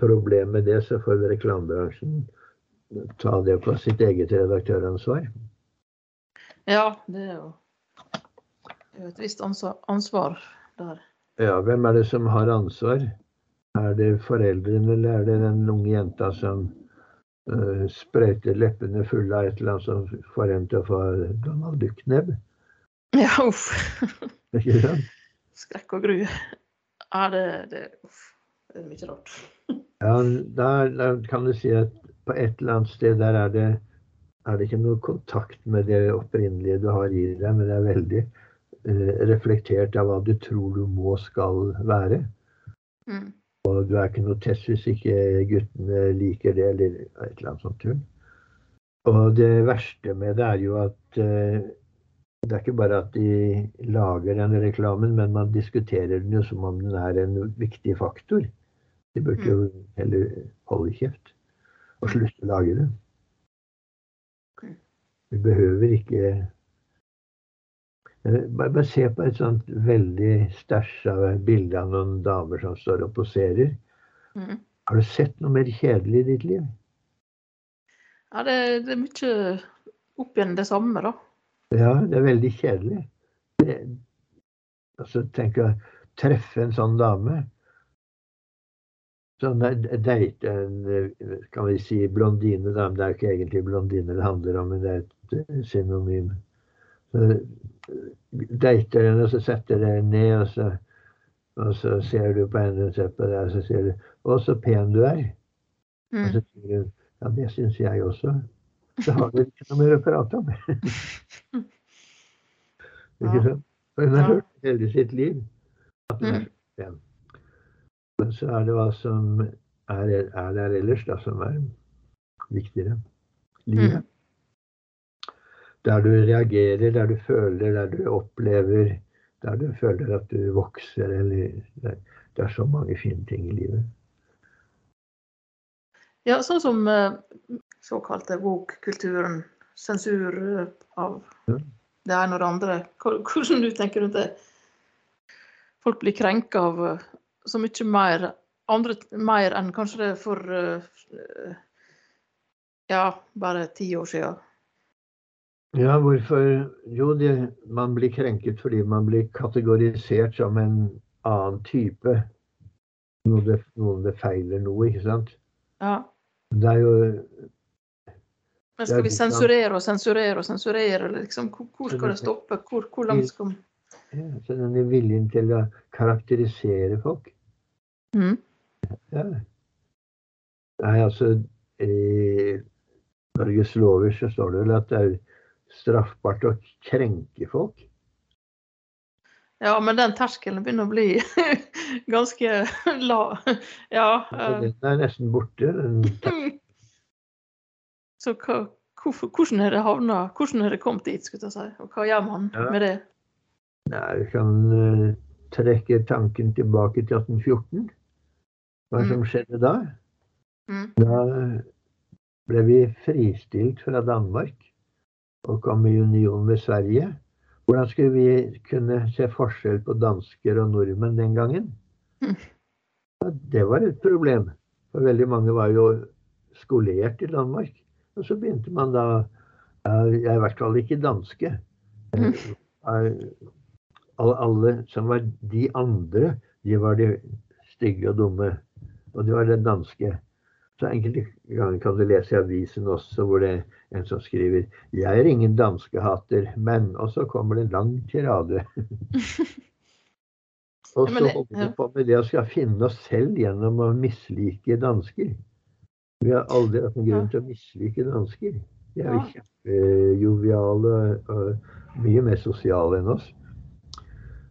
problem med det, så får reklamebransjen ta det på sitt eget redaktøransvar. Ja, det er jo, et visst ansvar der. Ja, hvem er det som har ansvar? Er det foreldrene, eller er det den unge jenta som uh, sprøyter leppene fulle av et eller annet som får en til å få Donald Duck-nebb? Ja, uff. Ikke sant? Skrekk og gru. Ja, det, det, uff, det er mye rart. ja, da, kan du si at på et eller annet sted der er det, er det ikke noe kontakt med det opprinnelige du har i deg, men det er veldig eh, reflektert av hva du tror du må skal være. Mm. Og du er ikke noe test hvis ikke guttene liker det, eller et eller annet sånt tull. Og det verste med det er jo at eh, det er ikke bare at de lager den reklamen, men man diskuterer den jo som om den er en viktig faktor. De burde jo mm. heller holde kjeft og slutte å lage det. Vi behøver ikke bare, bare se på et sånt veldig stæsj av bilde av noen damer som står og poserer. Mm. Har du sett noe mer kjedelig i ditt liv? Ja, det, det er mye opp igjen det samme, da. Ja, det er veldig kjedelig. Det, altså, tenk å treffe en sånn dame. Sånn date en, kan vi si, blondine, da. Men det er jo ikke egentlig blondine det handler om, men det er et eh, synonym. Så dater henne, og så setter dere ned, og så, og så ser du på henne og ser på deg, og så sier du 'Å, så pen du er'. Og Mm. så sier hun 'Ja, det syns jeg også'. Så har dere ikke noe mer å prate om. Ikke sant? For hun har hørt hele sitt liv at hun er så pen. Men så er det hva som er, er der ellers, da, som er viktigere. Livet. Mm. Der du reagerer, der du føler, der du opplever, der du føler at du vokser, eller Det, det er så mange fine ting i livet. Ja, sånn som eh, såkalte woke-kulturen. Sensur eh, av Ja. det ene og det andre. Hvordan du tenker rundt det? Folk blir krenka av eh, så mye mer, andre, mer enn kanskje det for eh, ja, bare ti år siden. Ja, hvorfor? Jo, det, man blir krenket fordi man blir kategorisert som en annen type. Noe det, noe det feiler noe, ikke sant? Ja. Det er jo Men skal vi sensurere og sensurere og sensurere? Liksom, hvor skal det stoppe? Hvor, hvor langt skal ja, så denne viljen til å karakterisere folk. Mm. Ja. Nei, altså I Norges lover så står det vel at det er straffbart å krenke folk. Ja, men den terskelen begynner å bli ganske lav. Ja. Eh, Den er nesten borte. Den, Så hva, hvorfor, hvordan har det havna Hvordan har det kommet dit, skulle jeg si? Og hva gjør man Ja. med det? nei, vi kan uh, trekke tanken tilbake til 1814. Hva Mm. som skjedde da? Mm. Da ble vi fristilt fra Danmark og kom i union med Sverige. Hvordan skulle vi kunne se forskjell på dansker og nordmenn den gangen? Mm. Ja, det var et problem. For veldig mange var jo skolert i Danmark. Og så begynte man da Jeg er i hvert fall ikke danske. Eh, Alle, alle som var de andre, de var de stygge og dumme. Og det var det danske. Så enkelte ganger kan du lese i avisen også hvor det er en som skriver 'Jeg er ingen danskehater, men' Og så kommer det en lang tirade. og så holder vi på med det å skal finne oss selv gjennom å mislike dansker. Vi har aldri hatt en grunn til å mislike dansker. De er jo kjempejoviale og mye mer sosiale enn oss.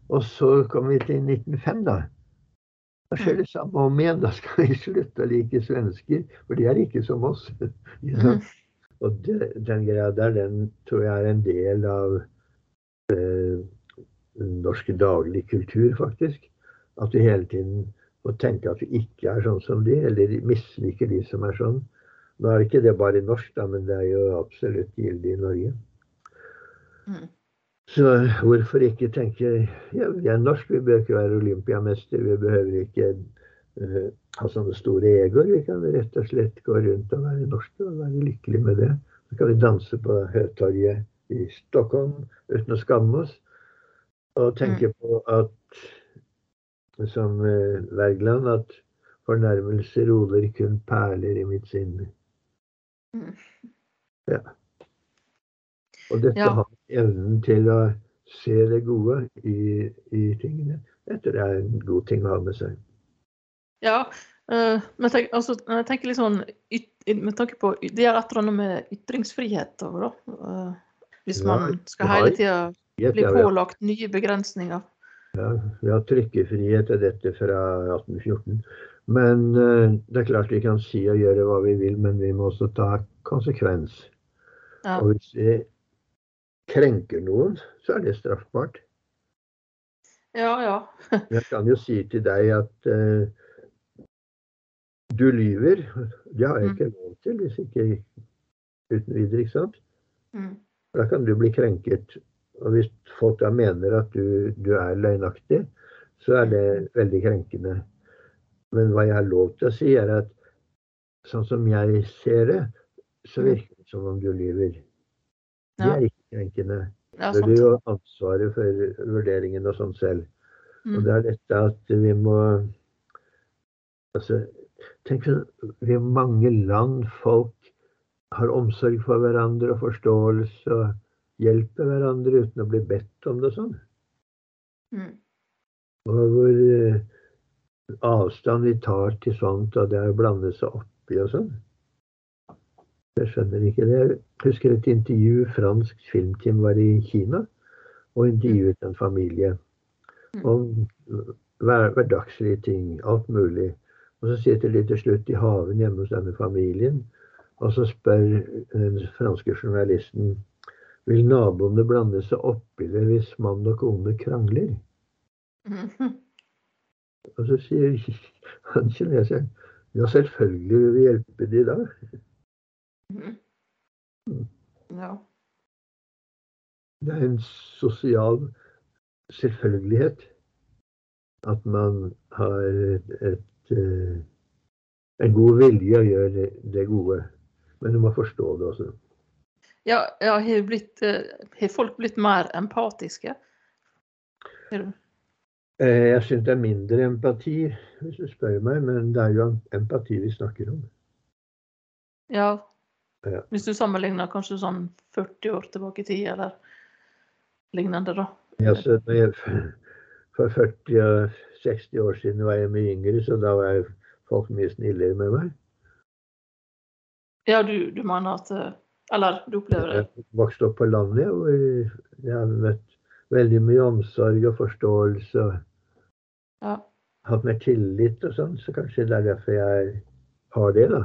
Og så kommer vi til 1905, da. Da skjer det samme om igjen. Da skal vi slutte å like svensker, for de er ikke som oss. Ja. Og det, den greia der, den tror jeg er en del av eh, norsk daglig kultur, faktisk. At vi hele tiden må tenke at vi ikke er sånn som de, eller misliker de som er sånn. Nå er det ikke det bare norsk, da, men det er jo absolutt gyldig i Norge. Mm. Så hvorfor ikke tenke ja, vi er norsk, vi bør ikke være olympiamester, vi behøver ikke uh, ha sånne store egoer. Vi kan rett og slett gå rundt og være norske og være lykkelige med det. Så kan vi danse på Høtorget i Stockholm uten å skamme oss. Og tenke på at, som uh, Wergeland, at fornærmelser roler kun perler i mitt sinn. Mm. Ja. Og dette Ja. har evnen til å se det gode i, i tingene. Dette er en god ting å ha med seg. Ja, Uh, men tenk, altså, jeg tenker litt sånn yt, med tanke på Det er et eller annet med ytringsfrihet òg, da. Uh, hvis Ja, man skal hele tida bli pålagt nye begrensninger. Ja, vi har trykkefrihet til dette fra 1814. Men uh, det er klart vi kan si og gjøre hva vi vil, men vi må også ta konsekvens. Ja. Og hvis vi krenker noen, så er det straffbart. ja, ja. Jeg kan jo si til deg at uh, du lyver. Det har jeg Mm. ikke lov til hvis ikke uten videre, ikke sant? Mm. Da kan du bli krenket. Og hvis folk da mener at du, du er løgnaktig, så er det veldig krenkende. Men hva jeg har lov til å si, er at sånn som jeg ser det, så Mm. virker det som om du lyver. Det er ikke krenkende. Ja, Du har jo ansvaret for vurderingen og sånn selv. Og Mm. det er dette at vi må Altså, tenk Vi mange land, folk har omsorg for hverandre og forståelse og hjelper hverandre uten å bli bedt om det og sånn. Mm. Og hvor eh, avstand vi tar til sånt, og det er å blande seg oppi og sånn. Jeg skjønner ikke det. Jeg husker et intervju fransk filmteam var i Kina og intervjuet en familie Mm. om hver, hverdagslige ting, alt mulig. Og så sitter de til slutt i haven hjemme hos denne familien, og så spør den franske journalisten vil naboene blande seg oppi det hvis mann og kone krangler. Mm. Og så sier han kineseren ja, selvfølgelig vil vi hjelpe de da. Mm. Ja. Det er en sosial selvfølgelighet at man har et, et, eh, en god vilje å gjøre det, det gode. Men du må forstå det også. Ja, ja har, blitt, eh, har folk blitt mer empatiske? Eh, Jeg syns det er mindre empati, hvis du spør meg, men det er jo empati vi snakker om. Ja. Ja. Hvis du sammenligner kanskje sånn 40 år tilbake i tid, eller lignende, da. Ja, så jeg, for 40 og 60 år siden var jeg mye yngre, så da var jeg folk mye snillere med meg. Ja, du, du mener at Eller du opplever det? Jeg vokste opp på landet og jeg har møtt veldig mye omsorg og forståelse. Ja. Hatt mer tillit og sånn, så kanskje det er derfor jeg har det, da.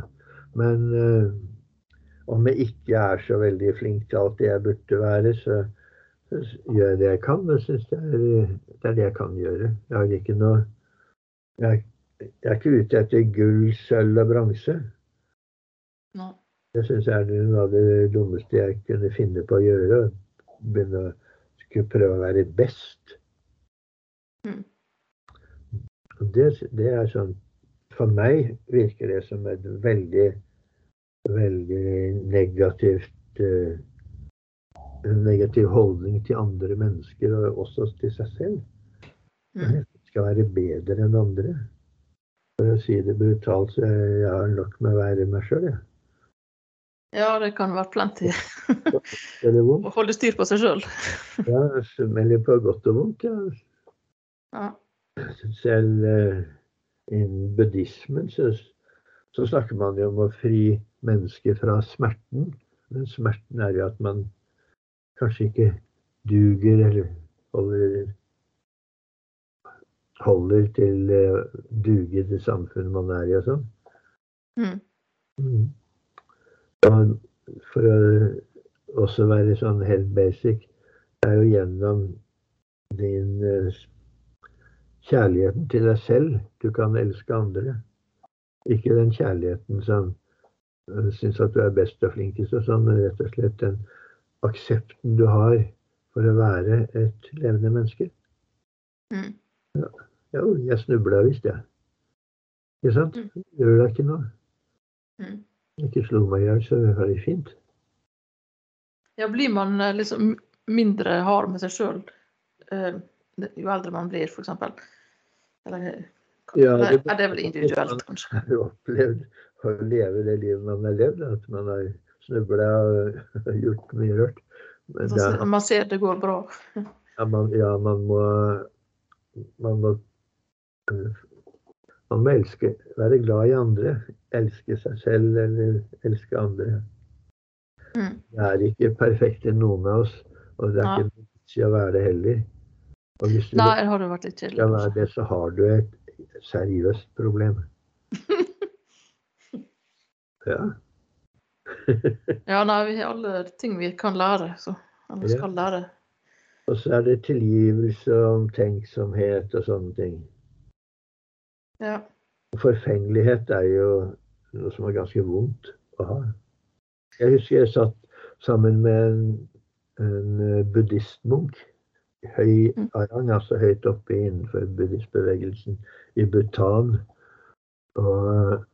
Men eh, om jeg ikke er så veldig flink til alt det jeg burde være, så, så gjør jeg det jeg kan. Og syns det, det er det jeg kan gjøre. Jeg har ikke noe Jeg, jeg er ikke ute etter gull, sølv og bronse. Det syns jeg er noe av det dummeste jeg kunne finne på å gjøre. Begynne å skulle prøve å være best. Mm. Det, det er sånn For meg virker det som et veldig, veldig negativt uh, En negativ holdning til andre mennesker, og også til seg selv. Mm. Skal være bedre enn andre. For å si det brutalt, så jeg har nok med å være meg sjøl, jeg. Ja, det kan være plenty å holde styr på seg sjøl. Ja, eller på godt og vondt. Ja. Ja. Selv uh, innen buddhismen så, så snakker man jo om å fri mennesket fra smerten. Men smerten er jo at man kanskje ikke duger eller holder, holder til uh, duge det samfunnet man er i og sånn. Mm. Mm. Og for å også være sånn helt basic, det er jo gjennom din eh, kjærligheten til deg selv du kan elske andre. Ikke den kjærligheten som syns at du er best og flinkest og sånn, men rett og slett den aksepten du har for å være et levende menneske. Mm. Jo, jeg snubla visst, jeg. Ikke sant? Mm. Gjør det ikke noe. Mm. Ikke slo meg i hjel, så var det fint. Ja, blir man eh, liksom mindre hard med seg sjøl jo eldre man blir, f.eks.? Eller Ja, det- er det vel individuelt, kanskje. har jo opplevd å leve det livet man har levd. At man har snubla og gjort mye rørt. Men det Man ser det går bra. ja, man, ja, man må Man må man må elske, være glad i andre. Elske seg selv eller elske andre. Mm. Det er ikke perfekt i noen av oss, og det er ja. ikke vits i å være det heller. Og hvis du Nei, har du vært litt kjedelig. skal være det, så har du et seriøst problem. Ja. Ja, nei, vi har alle ting vi kan lære, så alle skal lære. Og så er det tilgivelse og omtenksomhet og sånne ting. Ja. Forfengelighet er jo noe som er ganske vondt å ha. Jeg husker jeg satt sammen med en, en eh, buddhistmunk. Høy Mm. arang, altså høyt oppe innenfor buddhistbevegelsen i Bhutan. og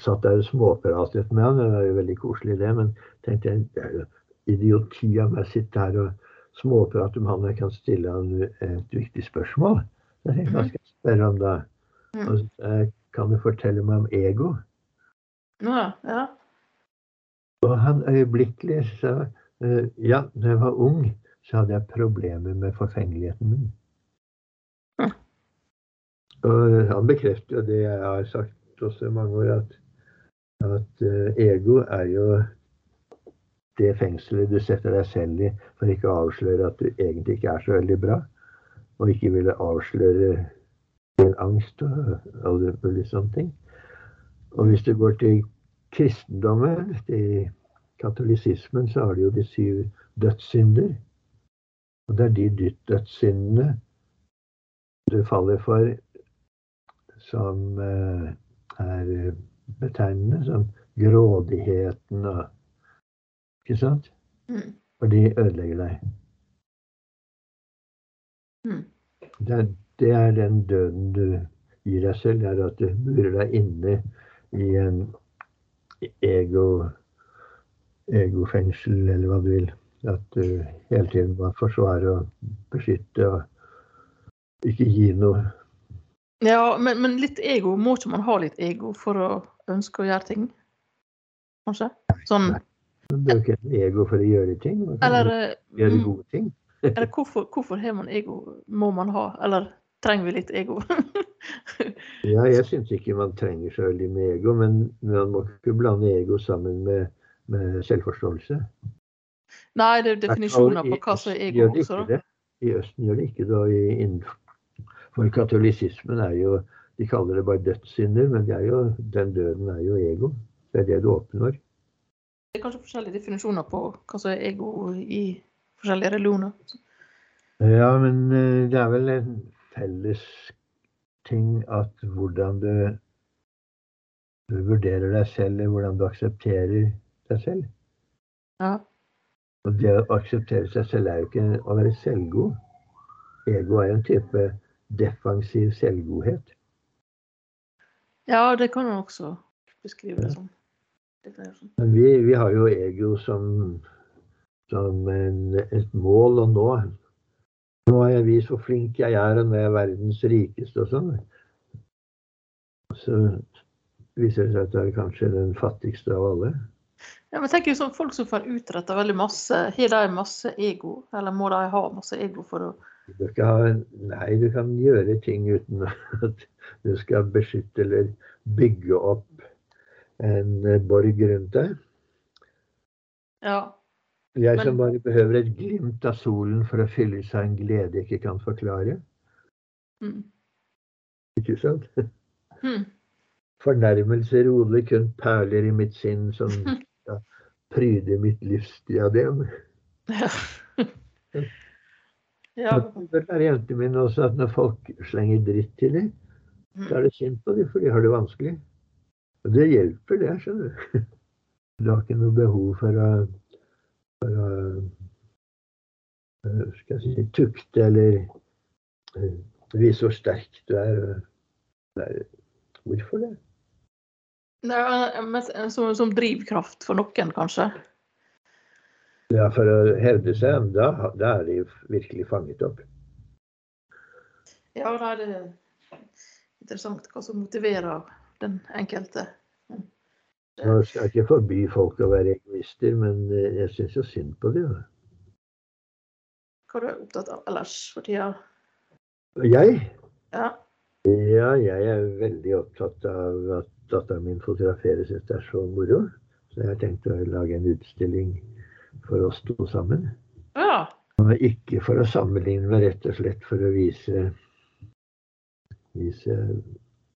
satt der og småpratet med han. Det var jo veldig koselig, det. Men tenkte jeg det er jo idioti av meg å sitte her og småprate med han. Jeg kan stille han et viktig spørsmål. Så jeg tenkte, hva skal jeg spørre om da? Og så, eh, kan du fortelle meg om ego? Ja, ja. Og han øyeblikkelig sa eh, ja, da jeg var ung, så hadde jeg problemer med forfengeligheten min. Hm. Og han bekrefter jo det jeg har sagt også i mange år, at, at eh, ego er jo det fengselet du setter deg selv i for ikke å avsløre at du egentlig ikke er så veldig bra, og ikke ville avsløre din angst og alle mulige sånne ting. Og hvis du går til kristendommen, til katolisismen, så har de jo de syv dødssynder. Og det er de dødssyndene du faller for som eh, er betegnende, som grådigheten og Ikke sant? Mm. For de ødelegger deg. Mm. Det er, det er den døden du gir deg selv, det er at du burer deg inne i en ego, egofengsel, eller hva du vil. At du hele tiden må forsvare og beskytte og ikke gi noe. Ja, men, men litt ego, må ikke man ha litt ego for å ønske å gjøre ting? Kanskje? Sånn. Man bør ikke ha ego for å gjøre ting. Man kan eller, gjøre mm, gode ting. eller hvorfor, hvorfor har man ego? Må man ha? Eller trenger vi litt ego? Ja, jeg syns ikke man trenger så veldig med ego, men man må ikke blande ego sammen med, med selvforståelse. Nei, det er definisjoner på hva som er ego også. I Østen gjør det ikke det. Innenfor katolisismen er jo De kaller det bare dødssynder, men det jo, den døden er jo ego. Det er det du oppnår. Det er kanskje forskjellige definisjoner på hva som er ego i forskjellige religioner. Ja, men eh, det er vel en felles ting at hvordan du, du vurderer deg selv, eller hvordan du aksepterer deg selv. Ja. Og det å akseptere seg selv er jo ikke å være selvgod. Ego er en type defensiv selvgodhet. Ja, det kan man også beskrive det som. Men vi, vi har jo ego som, som en, et mål å nå. Nå har jeg vist hvor flink jeg er, og nå er jeg verdens rikeste og sånn. Så viser det seg at jeg er kanskje den fattigste av alle. Ja, men tenk sånn folk som får utretta veldig masse. Har de masse ego, eller må de ha masse ego for å Du skal, nei, du kan gjøre ting uten at du skal beskytte eller bygge opp en eh, borg rundt deg. Ja. Jeg som bare behøver et glimt av solen for å fylle seg en glede jeg ikke kan forklare. Mm. Ikke sant? Mm. Fornærmelser odler kun perler i mitt sinn som ja, pryder mitt livsdiadem. Ja. Ja. Det bør være jentene mine også at når folk slenger dritt til dem, så er det synd på dem, for de har det vanskelig. Og det hjelper, det, skjønner du. Du har ikke noe behov for å, for å eh, skal jeg si, tukte eller eh, vise hvor sterk du er. Nei, hvorfor det? Nei, men som, som drivkraft for noen, kanskje. Ja, For å hevde seg, da, da er de virkelig fanget opp. Ja, da er det er interessant hva som motiverer den enkelte. Nå skal ikke forby folk å være egoister, men eh, jeg syns jo synd på dem. Hva er du opptatt av ellers for tida? Jeg? Ja. Ja, jeg er veldig opptatt av at datteren min fotograferes. Synes det er så moro. Så jeg har tenkt å lage en utstilling for oss to sammen. ja. Og ikke for å sammenligne, men rett og slett for å vise, vise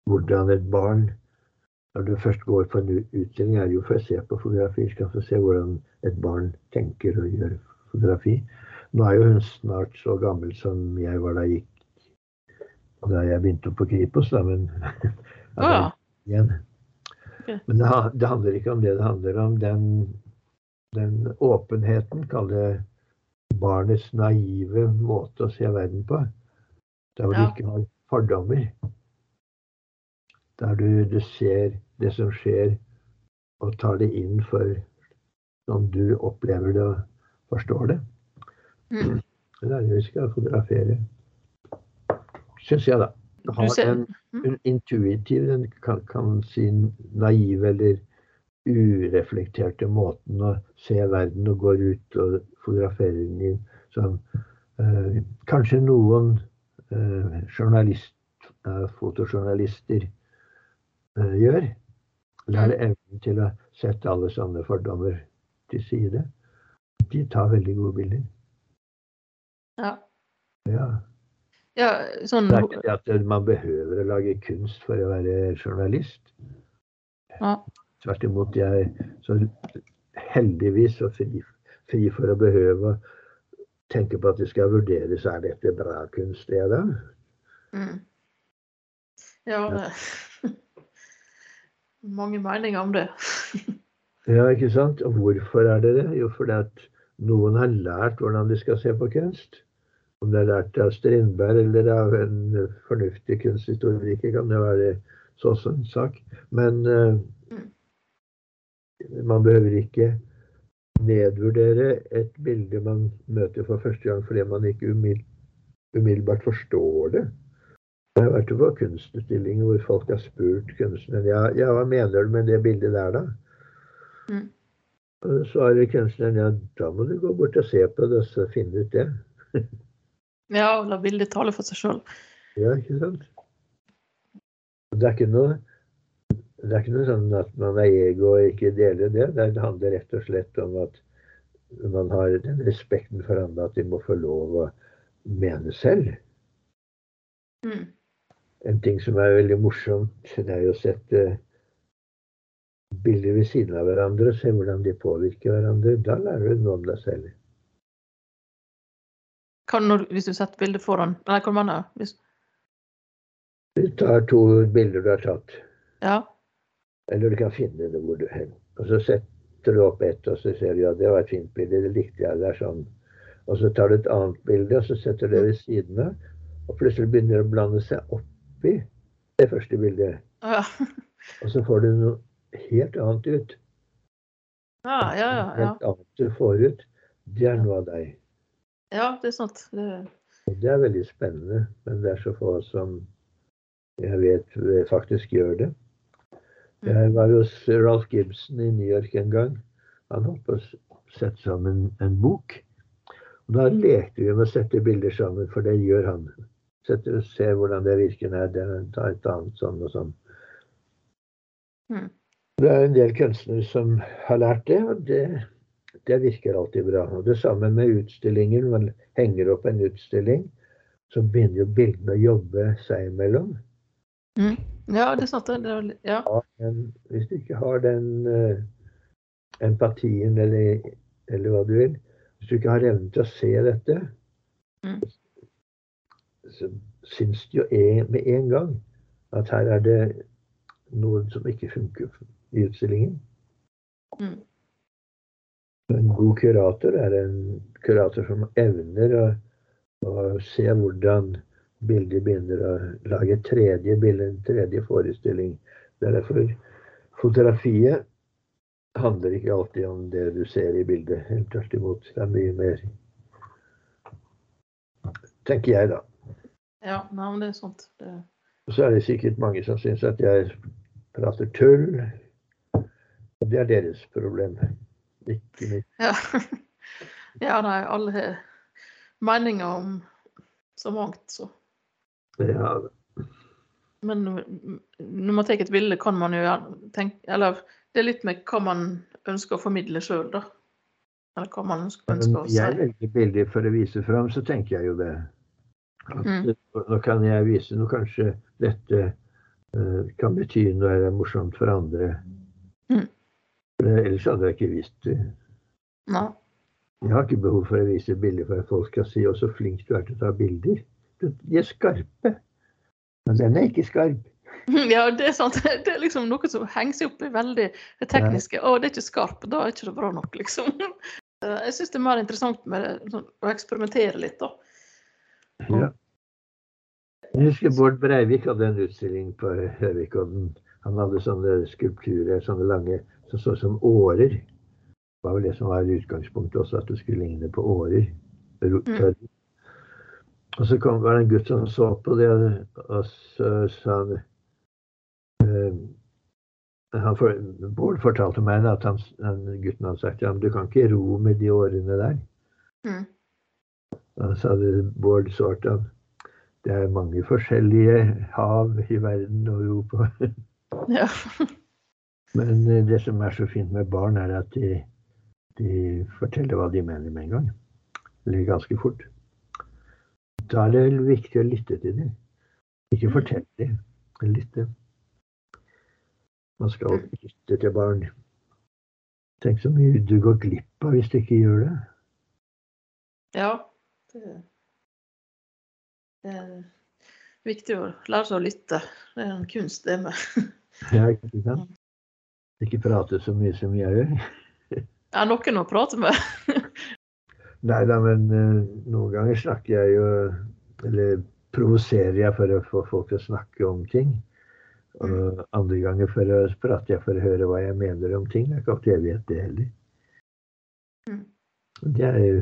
hvordan et barn Når du først går på en utstilling, er det jo for å se på fotografi. Skal få se hvordan et barn tenker og gjør fotografi. Nå er jo hun snart så gammel som jeg var da jeg gikk da jeg begynte på Kripos, da, men Å ja. Men det, det handler ikke om det. Det handler om den, den åpenheten, kall det barnets naive måte å se verden på. Der hvor Ja. du ikke har fordommer. Der du, du ser det som skjer, og tar det inn for sånn du opplever det og forstår det. Mm. Det er det vi skal fotografere. Syns jeg, da. Har en, Mm. en intuitiv, en kan, kan si naiv eller ureflekterte måten å se verden og går ut og fotograferer den som eh, kanskje noen eh, journalist, eh, fotojournalister eh, gjør. Der er evnen til å sette alle sånne fordommer til side. De tar veldig gode bilder. ja. Ja. ja, sånn Det er ikke det at man behøver å lage kunst for å være journalist. ja. Tvert imot, jeg så heldigvis så fri, fri for å behøve tenke på at det skal vurderes er dette bra kunst, det da? Mm. Ja, det Mange meninger om det. Ja, ikke sant? Og hvorfor er det det? Jo, fordi at noen har lært hvordan de skal se på kunst. Om det er lært av Strindberg eller av en fornuftig kunsthistoriker, kan det være så også en sak. Men eh, man behøver ikke nedvurdere et bilde man møter for første gang fordi man ikke umiddelbart forstår det. Jeg har vært på kunstutstillinger hvor folk har spurt kunstneren ja, ja, hva mener du med det bildet der, da? Mm. Og så svarer kunstneren ja, da må du gå bort og se på det og finne ut det. Ja, og la bildet tale for seg sjøl. Ja, ikke sant? Det er ikke noe det er ikke noe sånn at man er ego og ikke deler det. Det handler rett og slett om at man har den respekten for andre at de må få lov å mene selv. Mm. En ting som er veldig morsomt, det er jo å sette bilder ved siden av hverandre og se hvordan de påvirker hverandre. Da lærer du noe om deg selv. Kan du, hvis du setter bildet foran Eller hvor mange? Hvis, Du tar to bilder du har tatt, ja. Eller du kan finne det hvor du vil. Og så setter du opp ett, og så ser du ja, det var et fint bilde, det likte jeg. Det er sånn. Og så tar du et annet bilde, og så setter du det ved siden av. Og plutselig begynner det å blande seg oppi det første bildet. Ja, Og så får du noe helt annet ut. ja, ja. ja, ja. Helt annet du får ut. Det er noe av deg. ja det er sant. Det, Og det er veldig spennende, men det er så få som jeg vet faktisk gjør det. Jeg var hos Ralph Gibson i New York en gang. Han holdt på å sette sammen en bok. Og da lekte vi med å sette bilder sammen, for det gjør han. Sette, se hvordan det virker. Det, ta et annet sånn og sånn. Mm. Det er en del kunstnere som har lært det, og det, det virker alltid bra. Og det samme med utstillinger. Når man henger opp en utstilling, så begynner jo bildene å jobbe seg imellom. Mm. ja, det er sant. Det, er- ja. Ja, hvis du ikke har den uh, empatien eller, eller hva du vil Hvis du ikke har evnen til å se dette, Mm. så syns du jo en, med en gang at her er det noe som ikke funker i utstillingen. Mm. En god kurator er en kurator som evner å, å se hvordan bildet begynner å lage tredje bilde, en tredje forestilling. Det er derfor fotografiet handler ikke alltid om det du ser i bildet. Helt tvert imot. Det er mye mer. Tenker jeg, da. ja nei, men det er sant. Det, så er det sikkert mange som syns at jeg prater tull. Og det er deres problem. Ikke mitt. ja. ja, nei, alle har meninger om så mangt, så. Ja, Men mm, når man tar et bilde, kan man jo tenke Eller det er litt med hva man ønsker å formidle sjøl, da. Eller hva man ønsker, ønsker å si. jeg velger bilder for å vise fram, så tenker jeg jo det. At Mm. Nå kan jeg vise noe kanskje dette uh, kan bety noe er morsomt for andre. Mm. For ellers hadde jeg ikke vist det. Nei. Jeg har ikke behov for å vise bilder for at folk skal si 'å, så flink du er til å ta bilder'. De er skarpe. Men den er ikke skarp. Ja, det er sant. Det er liksom noe som henger seg opp i veldig det tekniske. Å, det er ikke skarp, da er ikke det bra nok, liksom. Jeg syns det er mer interessant med sånn, å eksperimentere litt, da. Ja. Jeg husker Bård Breivik hadde en utstilling på Høvikodden. Han hadde sånne skulpturer, sånne lange, som så ut som årer. Det var vel det som var utgangspunktet også, at det skulle ligne på årer. Ro- Og så kom, var det en gutt som så på det, og så sa han eh, han for, Bård fortalte meg at han, han, gutten hadde sagt ja, men du kan ikke ro med de årene der. Mm. Da sa det Bård svarte han det er mange forskjellige hav i verden å ro på. Ja. Men eh, det som er så fint med barn, er at de, de forteller hva de mener med en gang. Eller ganske fort. Da er det viktig å lytte til dem. Ikke Mm. fortelle dem, lytte. Man skal lytte til barn. Tenk så mye du går glipp av hvis du ikke gjør det. ja. Det, det er viktig å lære seg å lytte. Det er en kunst, det med. Ja, ikke sant? Ikke prate så mye som jeg gjør. ja, noen å prate med. Nei da, men eh, noen ganger snakker jeg jo Eller provoserer jeg for å få folk til å snakke om ting. Og andre ganger for å prater jeg for å høre hva jeg mener om ting. Det er ikke alltid jeg vet det heller. Mm. Det er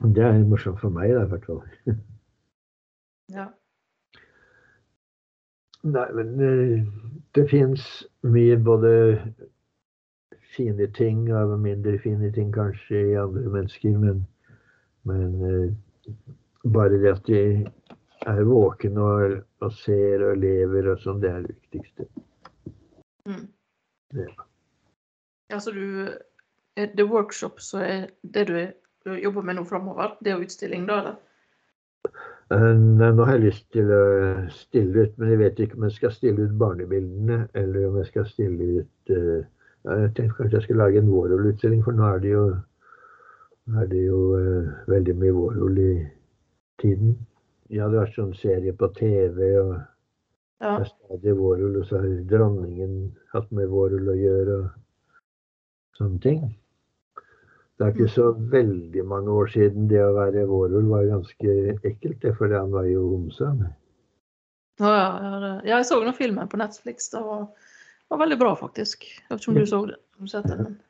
det er morsomt for meg, da, i hvert fall. Ja. Nei, men eh, det fins mye både fine ting og mindre fine ting kanskje i andre mennesker, men, men eh, bare det at de er våkne og, og ser og lever og sånn, det er det viktigste. Mm. Ja. Altså du er Det workshop så er det du, er, du jobber med nå framover? Det er utstilling, da, eller? Eh, Nei, nå har jeg lyst til å stille ut, men jeg vet ikke om jeg skal stille ut barnebildene, eller om jeg skal stille ut eh, ja, Jeg tenkte kanskje jeg skulle lage en Warhol-utstilling, for nå er det jo, er det jo eh, veldig mye vårol i tiden. Ja, det har vært sånn serie på TV, og Ja. det er stadig vårol. og så har dronningen hatt med vårol å gjøre, og sånne ting. Det er ikke så veldig mange år siden det å være Warhol var ganske ekkelt, det, fordi han var jo homse. Ja, ja, ja, jeg så noen filmer på Netflix. da, var, var veldig bra, faktisk. Jeg vet ikke om du så det? Om sett den?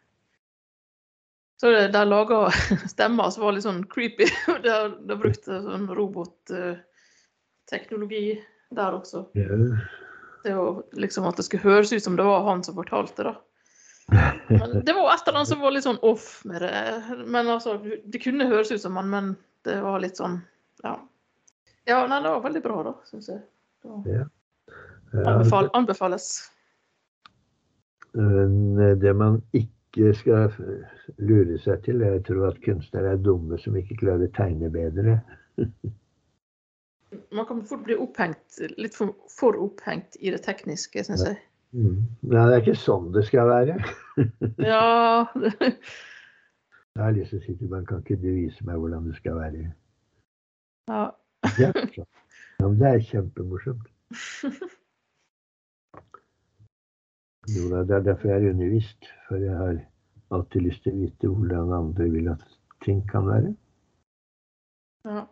Så det, der laga stemmer som var litt sånn creepy. De de brukte sånn robotteknologi der også. Ja. Det var liksom at det skulle høres ut som det var han som fortalte, da. Men det var et eller annet som var litt sånn off med det. Men altså, det kunne høres ut som han, men det var litt sånn Ja. Ja, nei, det var veldig bra, da, syns jeg. Det anbefal, anbefales. Men det man ikke skal lure seg til, er å tro at kunstnere er dumme som ikke klarer å tegne bedre. Man kan fort bli opphengt, litt for, for opphengt i det tekniske, syns jeg. Mm. Nei, det er ikke sånn det skal være. Ja Jeg har lyst til å si til man kan ikke du vise meg hvordan det skal være? Ja. Morsomt. ja, men det er kjempemorsomt. Jo da, det er derfor jeg er undervist. For jeg har alltid lyst til å vite hvordan andre vil at ting kan være. Ja.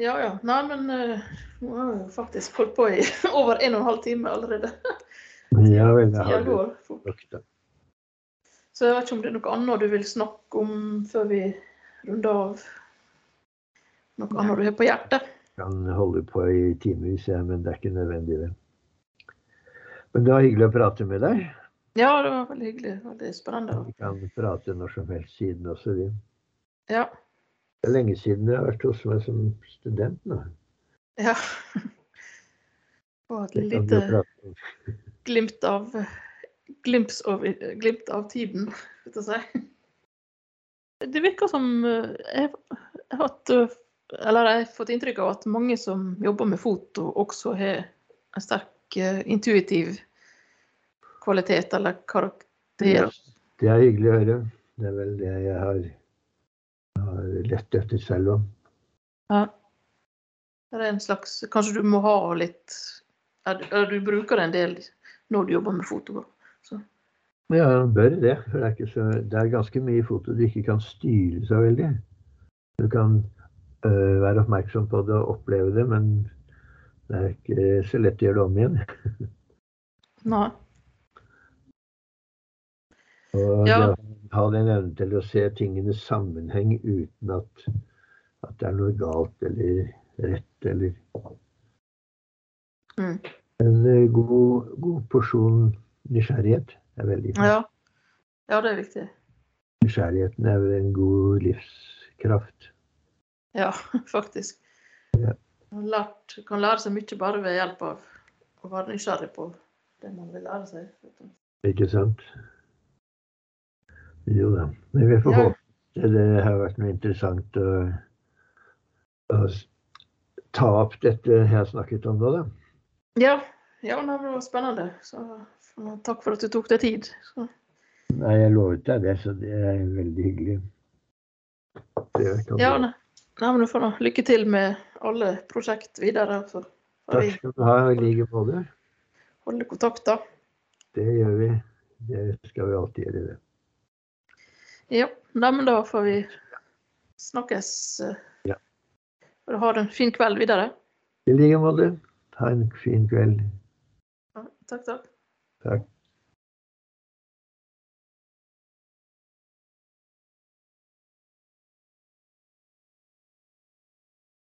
Ja ja. Nei, men eh, nå har vi faktisk holdt på i over en og en halv time allerede. Ja vel, jeg har da. Så jeg vet ikke om det er noe annet du vil snakke om før vi runder av? Noe annet du har på hjertet? Jeg kan holde på i timevis, ja, men det er ikke nødvendig, det. Men det var hyggelig å prate med deg. Ja, det var veldig hyggelig. Veldig spennende. Vi kan prate når som helst siden også, vi. Ja. Det er lenge siden jeg har vært hos meg som student nå. ja. Og et lite glimt av glimt av, glimt av tiden, skal jeg si. Det virker som eh, jeg, har hatt eh, Eller jeg har fått inntrykk av at mange som jobber med foto, også har en sterk intuitiv kvalitet eller karakter. Det er hyggelig å høre. Det er vel det jeg har, har lett etter selv om. Ja. Det er en slags Kanskje du må ha litt Eller du bruker det en del når du jobber med foto. Så. Ja, man bør det. For det er, så, det er ganske mye foto du ikke kan styre så veldig. Du kan øh, være oppmerksom på det og oppleve det, men det er ikke så lett å gjøre det om igjen. Nei. Og Ja. ha den evnen til å se tingene i sammenheng uten at, at det er noe galt eller rett eller Mm. En øh, god, god porsjon nysgjerrighet er veldig viktig. Ja. ja, det er viktig. Nysgjerrigheten er vel en god livskraft. Ja, faktisk. Ja. Man lært, kan lære seg mye bare ved hjelp av å være nysgjerrig på det man vil lære seg. Ikke sant? Jo da. Men vi får Ja. håpe det har vært noe interessant å, å ta opp dette jeg har snakket om nå, da. Ja, ja det var spennende. Så så takk for at du tok deg tid. Så, Nei, jeg lovet deg det, så det er veldig hyggelig. Det kan ja, du- nei. men du får nå lykke til med alle prosjekt videre. Så får Takk skal du ha, i like måte. holde kontakt, da. Det gjør vi. Det skal vi alltid gjøre. det. Ja, nei, men da får vi snakkes. eh, Ja. Og ha en fin kveld videre. I like måte. Ha en fin kveld. Ja, takk, takk. Takk.